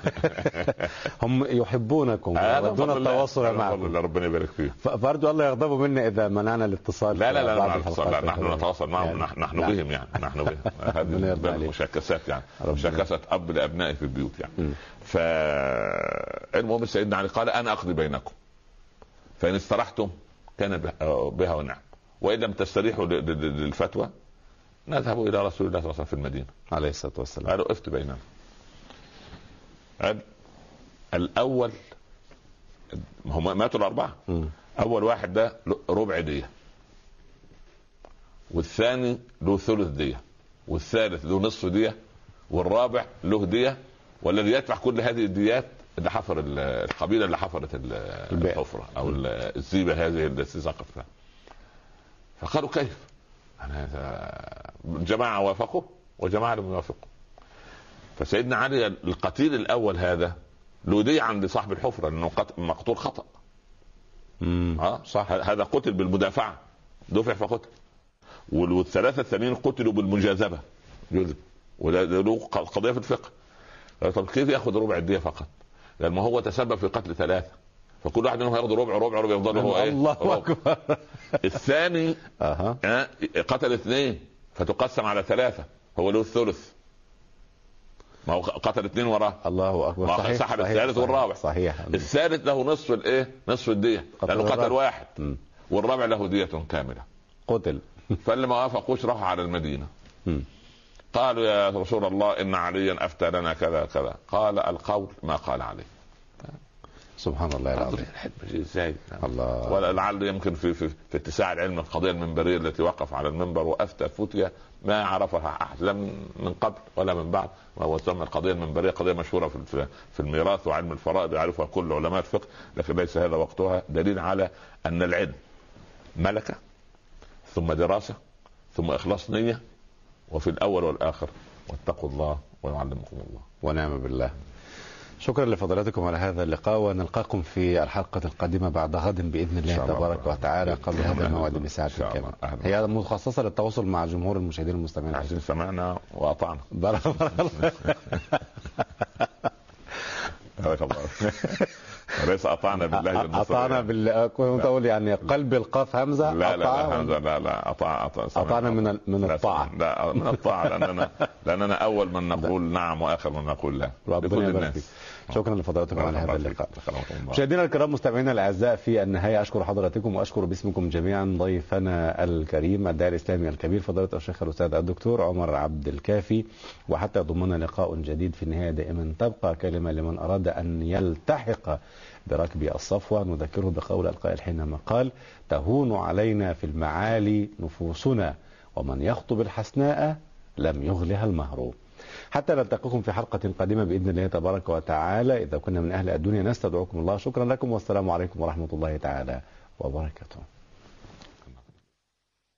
هم يحبونكم ويودون التواصل معكم. ربنا يبارك فيك. فأرجو الله يغضبوا منا إذا منعنا الاتصال لا لا لا, لا, الحلقات لا نحن. نتواصل معهم. يعني نحن. بهم يعني. نحن بهم. هذه. مشاكسات يعني. مشاكسة أب لابنائه في البيوت يعني. فالمهم سيدنا علي قال أنا أقضي بينكم. فإن استرحتم كان به- بها ونعم. وإن لم تستريحوا للفتوى نذهب إلى رسول الله صلى الله عليه وسلم في المدينة عليه الصلاة والسلام. قالوا افت بيننا. قال الأول هم ماتوا الأربعة. أول واحد ده ربع ديه والثاني له ثلث ديه والثالث له نصف ديه والرابع له ديه والذي يدفع كل هذه الديات اللي حفر ال- القبيله اللي حفرت ال- الحفرة أو ال- الزيبة هذه التي سقطت فقالوا كيف؟ يعني جماعة وافقوا وجماعة لم يوافقوا. فسيدنا علي القتيل الأول هذا له دية عند صاحب الحفرة لأنه قت- مقتول خطأ. آه صح هذا قتل بالمدافعة دفع فقتل. وال- والثلاثة الثانيين قتلوا بالمجاذبه جذب وده ده له قضية في الفقه. طب كيف يأخذ ربع الديه فقط؟ لأن ما هو تسبب في قتل ثلاثة. فكل واحد منهم هياخذ ربع ربع ربع يفضل هو إيه؟ الله. اكبر الثاني أها. آه، قتل اثنين فتقسم على ثلاثة هو له الثلث. ما هو قتل اثنين وراه. الله أكبر. صحيح سحب الثالث صحيح، والرابع. صحيح. الثالث له نصف الإيه؟ نصف الدية قتل لأنه قتل الرابع. واحد. والرابع له دية كاملة. قتل. فاللي ما وافقوش راحوا على المدينة؟ قالوا يا رسول الله إن عليا أفتى لنا كذا كذا. قال القول ما قال عليه. سبحان الله العظيم. إزاي الله. ولعل يمكن في في, في اتساع العلم القضية المنبرية التي وقف على المنبر وأفتى فتيا ما عرفها أحد لا من قبل ولا من بعد وهو تسمى القضية المنبرية قضية مشهورة في- في الميراث وعلم الفرائض يعرفها كل علماء الفقه لكن ليس هذا وقتها. دليل على أن العلم ملكة ثم دراسة ثم إخلاص نية وفي الأول والآخر واتقوا الله ويعلمكم الله. ونعم بالله. شكرا لفضلاتكم على هذا اللقاء ونلقاكم في الحلقة القادمة بعد غد بإذن الله. تبارك وتعالى قبل هذا الموعد بساعة كاملة. هي مخصصة للتواصل مع جمهور المشاهدين المستمعين عايزين سمعنا وأطعنا. بارك الله بارك الله وليس أطعنا بالله أطعنا بال كنت أقول يعني قلب القاف همزة لا لا لا همزة لا لا أطعنا من من لا، الطاعة لا من الطاعة لأننا لأننا أول من نقول نعم وآخر من نقول لا. لكل. الناس. شكرا لفضلاتكم على هذا اللقاء. الله. مشاهدينا الكرام مستمعينا الأعزاء في النهاية أشكر حضراتكم وأشكر باسمكم جميعا ضيفنا الكريم الداعي الإسلامي الكبير فضيلة الشيخ الأستاذ الدكتور عمر عبد الكافي. وحتى يضمنا لقاء جديد في النهاية دائما. تبقى كلمة لمن أراد أن يلتحق بركب الصفوة. نذكره بقول القائل حينما قال تهون علينا في المعالي نفوسنا ومن يخطب الحسناء لم يغلها المهر حتى نلتقيكم في حلقة قادمة بإذن الله تبارك وتعالى. إذا كنا من أهل الدنيا نستدعوكم الله. شكرا لكم والسلام عليكم ورحمة الله تعالى وبركاته.